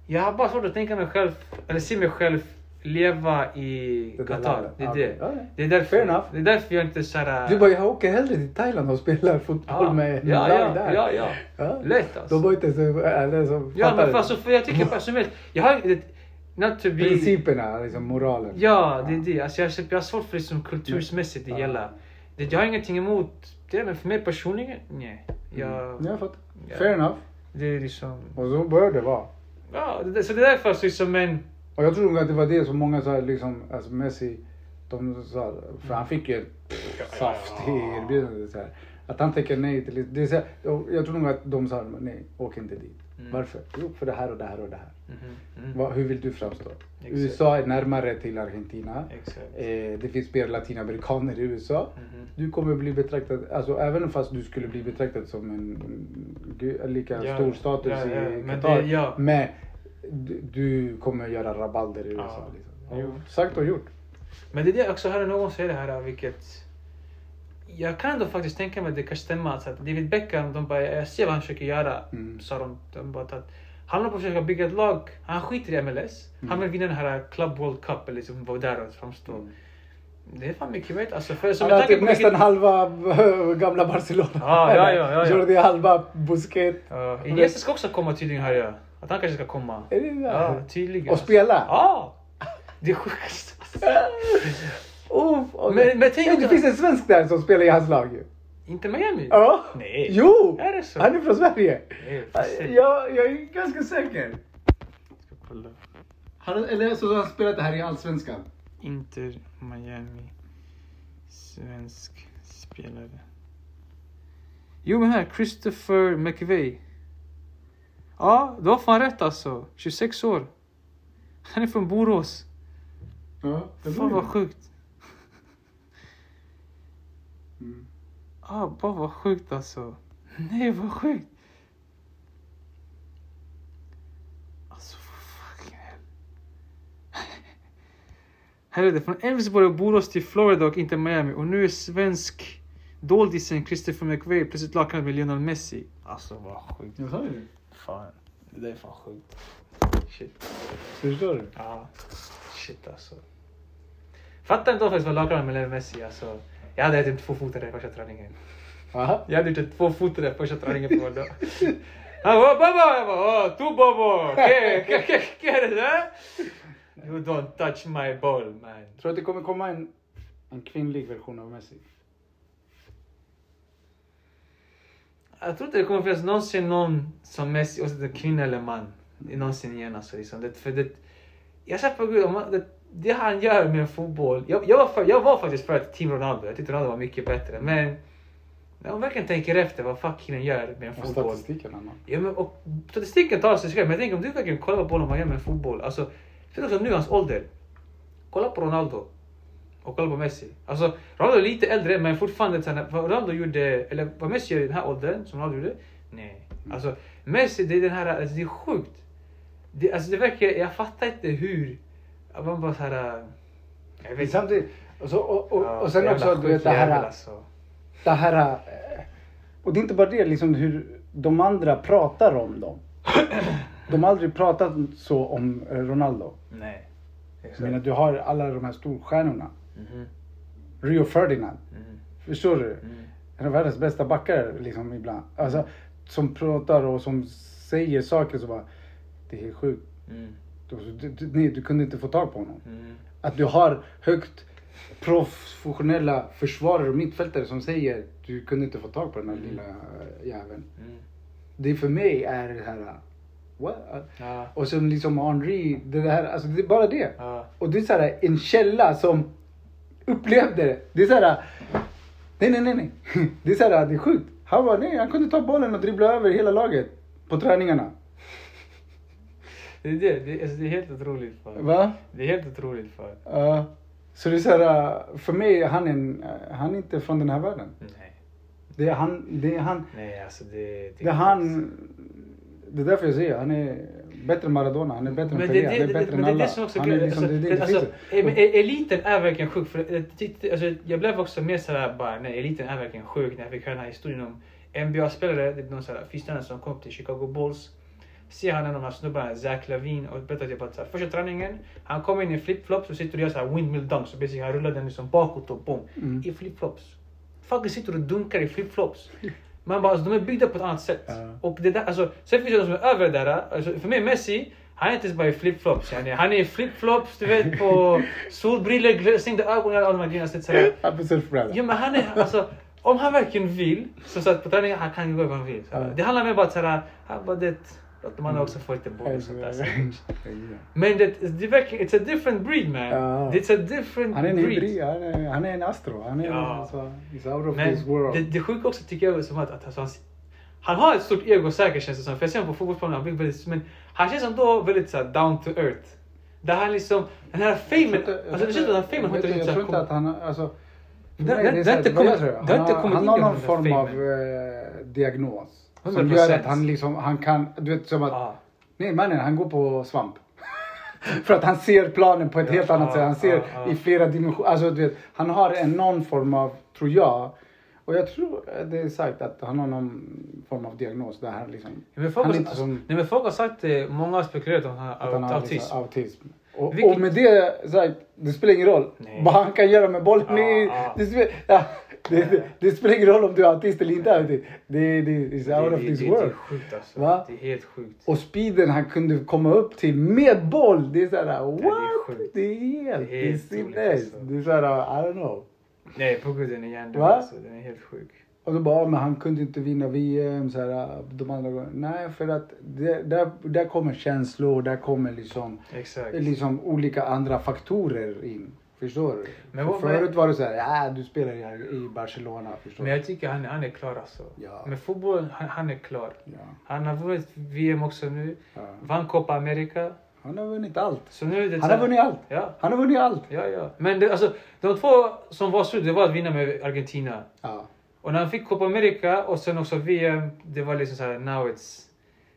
Jag har bara svårt att tänka mig själv, eller se mig själv leva i Det Qatar. Det är Ja, det. ja. Det är därför, Fair enough. det är därför jag inte såhär... Du bara, jag åker hellre till Thailand och spelar fotboll ja, med ja, lag ja, där. ja, ja. Ja. Lätt alltså. De var inte så, eller så Ja men för, alltså, för jag tycker personellt, jag har det, not to be... Principerna, liksom moralen. Ja, det är det. Alltså, jag, jag har svårt för det som kultursmässigt i Ja. hela. Det, jag har ingenting emot det, men för mig personligen, nej. Jag, Mm. Jag fattar. Ja. Fair enough. Det är liksom... Och så bör det vara. Ja, det, så det är därför så liksom en... Och jag tror nog att det var det som många sa, liksom, alltså Messi, de sa, för han fick ju ett saftigt erbjudande. Så här, att han tackar nej till det. är så här, Jag tror nog att de sa, nej, åk inte dit. Mm. Varför? Jo, för det här och det här och det här. Mhm, mm. Vad- hur vill du framstå? Exakt. USA är närmare till Argentina. Eh, det finns mer latinamerikaner i USA. Mhm. Du kommer bli betraktad, alltså även fast du skulle bli betraktad som en gu- lika Ja, stor status ja, ja, i men Qatar. det- ja. Men du, du kommer göra rabalder i USA. Ja. Liksom. Jo. Sagt och gjort. Men det är det också, hörde någon säga det här vilket... Jag kan ändå faktiskt tänka mig att det kan stämma. Alltså att David Beckham, de bara, jag ser vad han försöker göra. Mm. Sa de, de bara att han håller på att försöka bygga ett lag. Han skiter i MLS. Han Mm. vill vinna den här Club World Cup eller liksom vara där och framstå. Mm. Det är fan mycket möjligt. Alltså, för, som Han typ nästan vilket- halva gamla Barcelona. Ja, ja, ja, ja, ja. Jordi Alba, Busquets. Ja, Iniesta ska också komma tydligen hör jag. Att han kanske ska komma. Är det där? Ja, tydligen. Och spela? Ja! Det är sjukt. Oh, okay. Men- men tänk Ja, det finns en svensk där som spelar i hans lag ju. Inte Miami? Ja. Nej. Jo! Är det så? Han är från Sverige. Nej, får se. Ja, jag är ganska säker. Ska kolla. Han, eller så har han spelat det här i Allsvenskan. Inter Miami. Svensk spelare. Jo men här, Christopher McVeigh. Ja, du har fan rätt alltså. 26 år. Han är från Borås. Ja, Fan vad sjukt. Mm. Ah, bara vad sjukt alltså. Nej, vad sjukt. Alltså, fucking hell. Helvete, från Elfsborg och Borås till Florida och inte Miami. Och nu är svensk doldisen Christopher McVeigh plötsligt lagkamrat med Lionel Messi. Alltså, vad sjukt. Jag sa ju det. Fan, det där är fan sjukt. Shit. Förstår du? Ja, shit alltså. Fattar inte jag var lagkamrat med Lionel Messi alltså. Jag hade ätit två fotare första träningen. Aha. Jag hade ett två fotare första träningen på dag. Han bara baba, jag bara tu bobo, ¿qué, qué, qué quieres eh? You don't touch my ball man. Tror du att det kommer komma en, en kvinnlig version av Messi? Jag tror inte det kommer finnas någonsin någon som Messi, oavsett kvinna eller man, någonsin igen alltså. Liksom. Det, för det, jag säger på gud, det, det han gör med fotboll. Jag, jag, var för, jag var faktiskt för Team Ronaldo, jag tyckte Ronaldo var mycket bättre. Men när man verkligen tänker efter vad fuck killen gör med en Och fotboll. statistiken annan. Ja, men, och statistiken talar sig själv, men jag tänker om du verkligen kollar på bollen vad han gör med fotboll. Alltså, speciellt också nu hans ålder. Kolla på Ronaldo. Och kolla på Messi. Alltså, Ronaldo är lite äldre men fortfarande, vad Ronaldo gjorde, eller vad Messi gör i den här åldern, som Ronaldo gjorde. Nej. Alltså, Messi, det är den här, alltså, det är sjukt. Det, alltså det verkar, jag fattar inte hur. Man bara såhär... Jag Men vet samtidigt, och, så, och, och, Ja, och sen också du vet det här, alltså. det här... Och det är inte bara det, liksom hur de andra pratar om dem. De har aldrig pratat så om eh, Ronaldo. Nej. Jag menar, du har alla de här storstjärnorna. Mhm. Rio Ferdinand. Mhm. Förstår du? Mm. En av världens bästa backar liksom ibland. Alltså, som pratar och som säger saker som bara, det är helt sjukt. Mm. Du, du, du, nej, du kunde inte få tag på honom. Mm. Att du har högt professionella försvarare och mittfältare som säger du kunde inte få tag på den här Mm. lilla äh, jäveln. Mm. Det för mig är det här, what? Ja. Och sen liksom Henri, det där, alltså det är bara det. Ja. Och det är så här, en källa som upplevde det. Det är så här, nej nej nej nej. Det är så här, det är sjukt. Han var nej, han kunde ta bollen och dribbla över hela laget på träningarna. Det är det, det, alltså, det är helt otroligt. För. Va? Det är helt otroligt för. Ja. så det är så här, för mig är han en, han är inte från den här världen. Nej. Det är han, det är han, Nej, alltså det... det är han, det är därför jag säger han är bättre än Maradona, han är bättre än Men han är bättre än det är alla. det som också Han är liksom, det, det, alltså, eliten är verkligen sjuk. För jag, tyckte, alltså, jag blev också mer sådär bara, nej eliten är verkligen sjuk när jag fick höra den här historien om NBA-spelare, det är någon sådär som kom till Chicago Bulls. Ser han en av de här snubbarna, Zach Lavin, och berättar typ att så här, första träningen, han kommer in i flipflops och sitter och gör så här windmill dunks. Så basically han rullar den liksom bakåt och boom. Mm. I flipflops. Fucking sitter och dunkar i flipflops. Man bara, alltså, de är byggda på ett annat sätt. Ja. Och det där, alltså, sen finns det de som är över det där. Alltså, för mig Messi, han är inte ens bara i flipflops. yani. Han är i flipflops, du vet, på solbrillor, stängda ögon, alla de här grejerna. Att. Han är surfbräda. Ja men han är, alltså, om han verkligen vill, så, så att på träningen, han kan gå över han vill. Det handlar mer bara såhär, han bara det, låt de andra också få lite och sånt där. Så. Men det, det verkar, it's a different breed man. Ja. It's a different Han är en breed. hybrid, han är, han är en astro. Han är Ja. så, he's out of Men this world. det, det sjuka också tycker jag är som att, att alltså, han, han har ett stort ego säkert känns det som. För jag ser honom på fotbollsplanen, han blir väldigt, men han känns ändå väldigt såhär down to earth. Där han liksom, den här famen, inte- alltså det känns som att den här famen har jag, inte vet- riktigt jag tror inte att han, alltså. Det- det- det så det har- kommit Han in har i någon den där form av famen. eh, diagnos. Som 100%. gör att han liksom, han kan, du vet som att, Ja. nej mannen han går på svamp. För att han ser planen på ett Ja, helt annat ja, sätt. Han ser ja. i flera dimensioner. Alltså du vet, han har en någon form av, tror jag, och jag tror att det är sagt att han har någon form av diagnos där han liksom, Men folk, han är inte som, nej, men folk har sagt det, många har spekulerat om han att han har har autism. liksom autism. Och, Vilket- och med det sagt, det spelar ingen roll. Nej. Vad han kan göra med bollen. Ja. det, spelar, ja, det, det, det spelar ingen roll om du är autist eller inte autist. Det, det, it's Det, out det, of det, this det, det är world. sjukt alltså. Va? Det är helt sjukt. Och speeden han kunde komma upp till med boll. Det är såhär, det är what? Det är helt, Det är det är helt otroligt, alltså. Det är såhär, I don't know. Nej på gud den är hjärndöd alltså. Den är helt sjuk. Och så bara, men han kunde inte vinna VM så här, de andra gångerna. Nej, för att det, där, där kommer känslor, där kommer liksom, Exakt. liksom olika andra faktorer in. Förstår du? Men vad- förut var det så här, ja du spelar i, Barcelona. Förstår Men jag tycker han, han är klar alltså. Ja. Med fotboll, han, han är klar. Ja, Han har vunnit VM också nu. ja. Vann Copa America. Han har vunnit allt. Så nu det Han har vunnit allt. Ja, Han har vunnit allt. ja, ja. Men det, alltså, de två som var slut, det var att vinna med Argentina. Ja. Och när han fick Copa America och sen också VM, det var liksom såhär, now it's,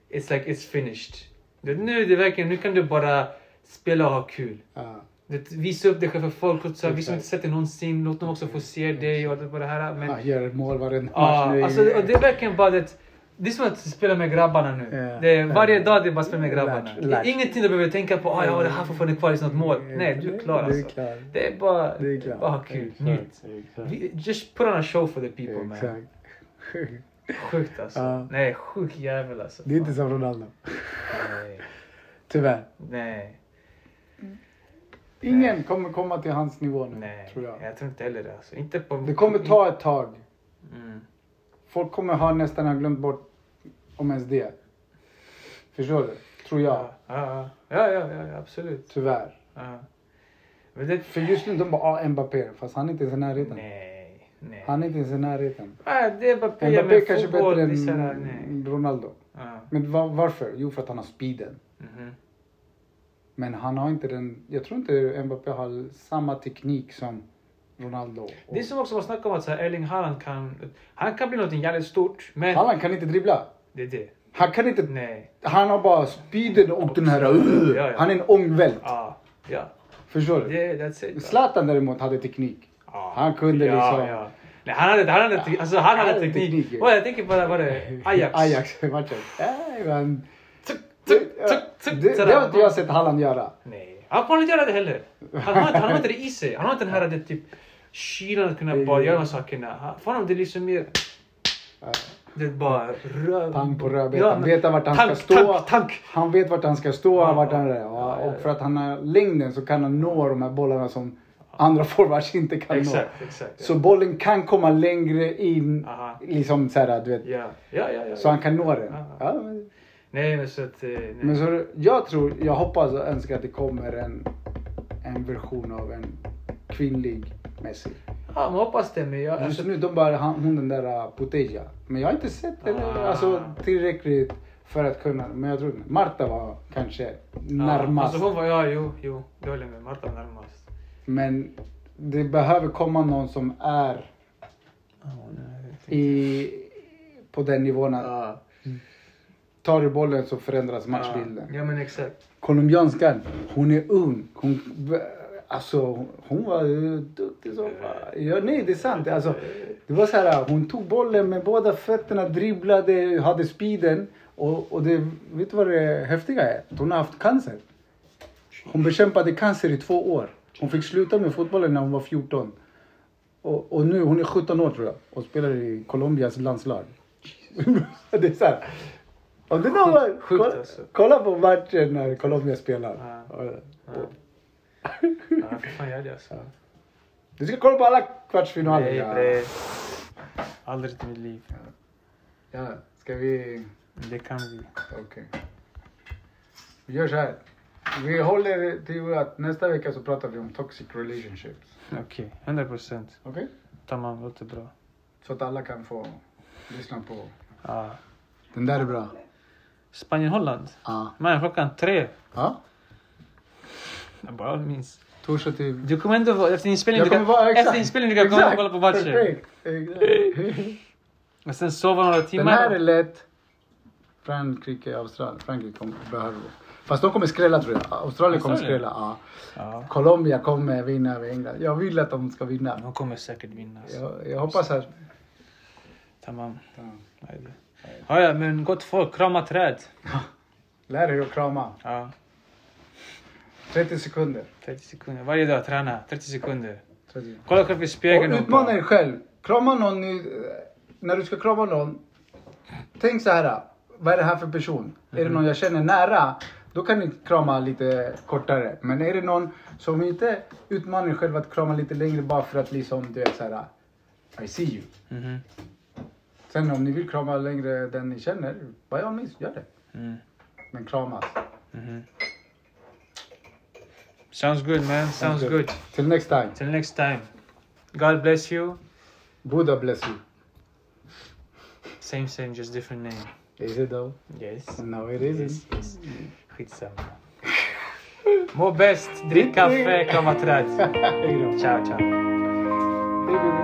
it's like it's finished. Det, nu det verkligen, nu kan du bara spela och ha kul. ja. Det, visa upp dig själv för folk, och så här, vi som inte sett dig någonsin, låt dem också få se dig och allt på det här. Men, Han gör mål varenda match ja, alltså, och det är verkligen bara det, det är som att spela med grabbarna nu. Ja. Det är, varje Ja. dag det är bara att spela med grabbarna. Lärt- lärt. Ingenting du behöver tänka på, ah, ja, det här fortfarande kvar i något mål. Nej, du är klar Du är alltså. klar. Det är bara, Det är klart. bara kul, njut. Just put on a show for the people man. Exakt. Sjukt alltså. Ja. Nej, sjuk jävel alltså. Det är inte som Ronaldo. Nej. Tyvärr. Nej. Ingen kommer komma till hans nivå nu, Nej. tror jag. Jag tror inte heller det alltså. Inte på... Det kommer ta ett tag. Mm. Folk kommer ha nästan ha glömt bort om ens det. Förstår du? Tror jag. Ja, ja, ja, ja, ja, ja, absolut. Tyvärr. Ja. Men det... För just nu de bara, ah, Mbappé. Fast han är inte ens i närheten. Nej, nej. Han är inte ens i närheten. Nej, det är Mbappé Mbappé med kanske fotboll. bättre än nej. Ronaldo. Ja. Men va- varför? Jo, för att han har speeden. Mhm. Men han har inte den... Jag tror inte Mbappé har samma teknik som Ronaldo. Och Det är som också man snackar om att så här, Erling Haaland kan... Han kan bli något jävligt stort, men... Haaland kan inte dribbla. Det är det. Han kan inte... Nej. Han har bara speeden och den här... Uh, Ja, ja. Han är en ångvält. Ja. Ja. Förstår du? Det, that's it. Zlatan däremot hade teknik. Ja. Han kunde ja, liksom- Ja. Nej, han hade, han hade, alltså, han hade teknik. teknik. Och jag tänker på, vad det Ajax. Ajax Det, har inte jag sett Halland göra. Nej. Han kommer inte göra det heller. Han har, inte- han har inte det i sig. Han har inte den här det, typ kylan att kunna bara göra sakerna. Han- För honom det är liksom mer... Det är bara röv... Pang på rödbetan. Ja, men- Vet vart han tank, ska stå. Tank, tank. Han vet vart han ska stå, Ja, vart han är. Ja, Ja, ja, och för att han har längden så kan han nå de här bollarna som andra forwards inte kan nå. Exakt, exakt. Så bollen kan komma längre in, Aha. liksom så här, du vet. Ja, ja, ja. ja. Så han kan nå den. Nej, men så att... eh, Nej. men så, jag tror, jag hoppas och önskar att det kommer en, en version av en kvinnlig Messi. Ja, man hoppas det. Men jag... Just Alltså, nu de bara, hon den där uh, Puteja. Men jag har inte sett eller, Ah. alltså, tillräckligt för att kunna. Men jag tror Marta var kanske närmast. Alltså hon var... Ja, jo, jo. Det håller jag med. Marta var närmast. Men det behöver komma någon som är Ja, nej. i, på den nivån att Ja. Tar du bollen så förändras matchbilden. Ja, men exakt. Colombianskan, hon är ung. Hon, alltså, hon var duktig som ja, Nej, det är sant. Alltså, det var så här, hon tog bollen med båda fötterna, dribblade, hade speeden. Och, och det, vet du vad det häftiga är? Hon har haft cancer. Hon bekämpade cancer i två år. Hon fick sluta med fotbollen när hon var 14. Och, och nu, hon är 17 år tror jag. Och spelar i Colombias landslag. det är så här. Om det någon gång, kolla, alltså. kolla på matchen när Colombia spelar. Ja. Ja. Ja, för fan gör det alltså. Du ska kolla på alla kvartsfinaler. Nej, ja. bre. Aldrig i mitt liv. Ja, ska vi... Det kan vi. Okej. Vi gör så här. Vi håller till att nästa vecka så pratar vi om toxic relationships. Okej, 100 procent. Okej? Tamam, låter bra. Så att alla kan få lyssna på. Ja. Den där är bra. Spanien-Holland. Ja. Man, klockan tre. Ja. Jag bara minns. Torsdag till... Du kommer ändå vara, efter inspelningen, du kommer kan, vara exakt. efter inspelningen du kan komma och kolla på matchen. Perfekt. Exakt. Och sen sova några Den timmar. här är lätt. Frankrike, Australien. Frankrike kommer, behöver Fast de kommer skrälla tror jag. Australien kommer Australien? skrälla. Ja. Ja. Colombia kommer vinna över England. Jag vill att de ska vinna. De kommer säkert vinna. alltså. Jag, jag hoppas att... Tamam. Nej, det- Ja, ja, men gott folk, krama träd. Lär er att krama. Ja, 30 sekunder. 30 sekunder. Varje dag träna, 30 sekunder. 30. Kolla själv i spegeln Och utmana dig själv. Krama någon. i- När du ska krama någon. Tänk så här. Vad är det här för person? Är Mhm. det någon jag känner nära? Då kan ni krama lite kortare. Men är det någon som inte utmanar dig själv att krama lite längre bara för att liksom du vet så här. I see you. Mhm. Sen om ni vill krama längre den ni känner. By all means, gör det. Mm. Men kramas. Mhm. Sounds good man, sounds good. good. Till next time. Till next time. God bless you. Buddha bless you. Same same, just different name. Is it though? Yes. No it isn't. Yes, yes. Skitsamma. Må bäst, drick kaffe, krama träd. Ciao ciao.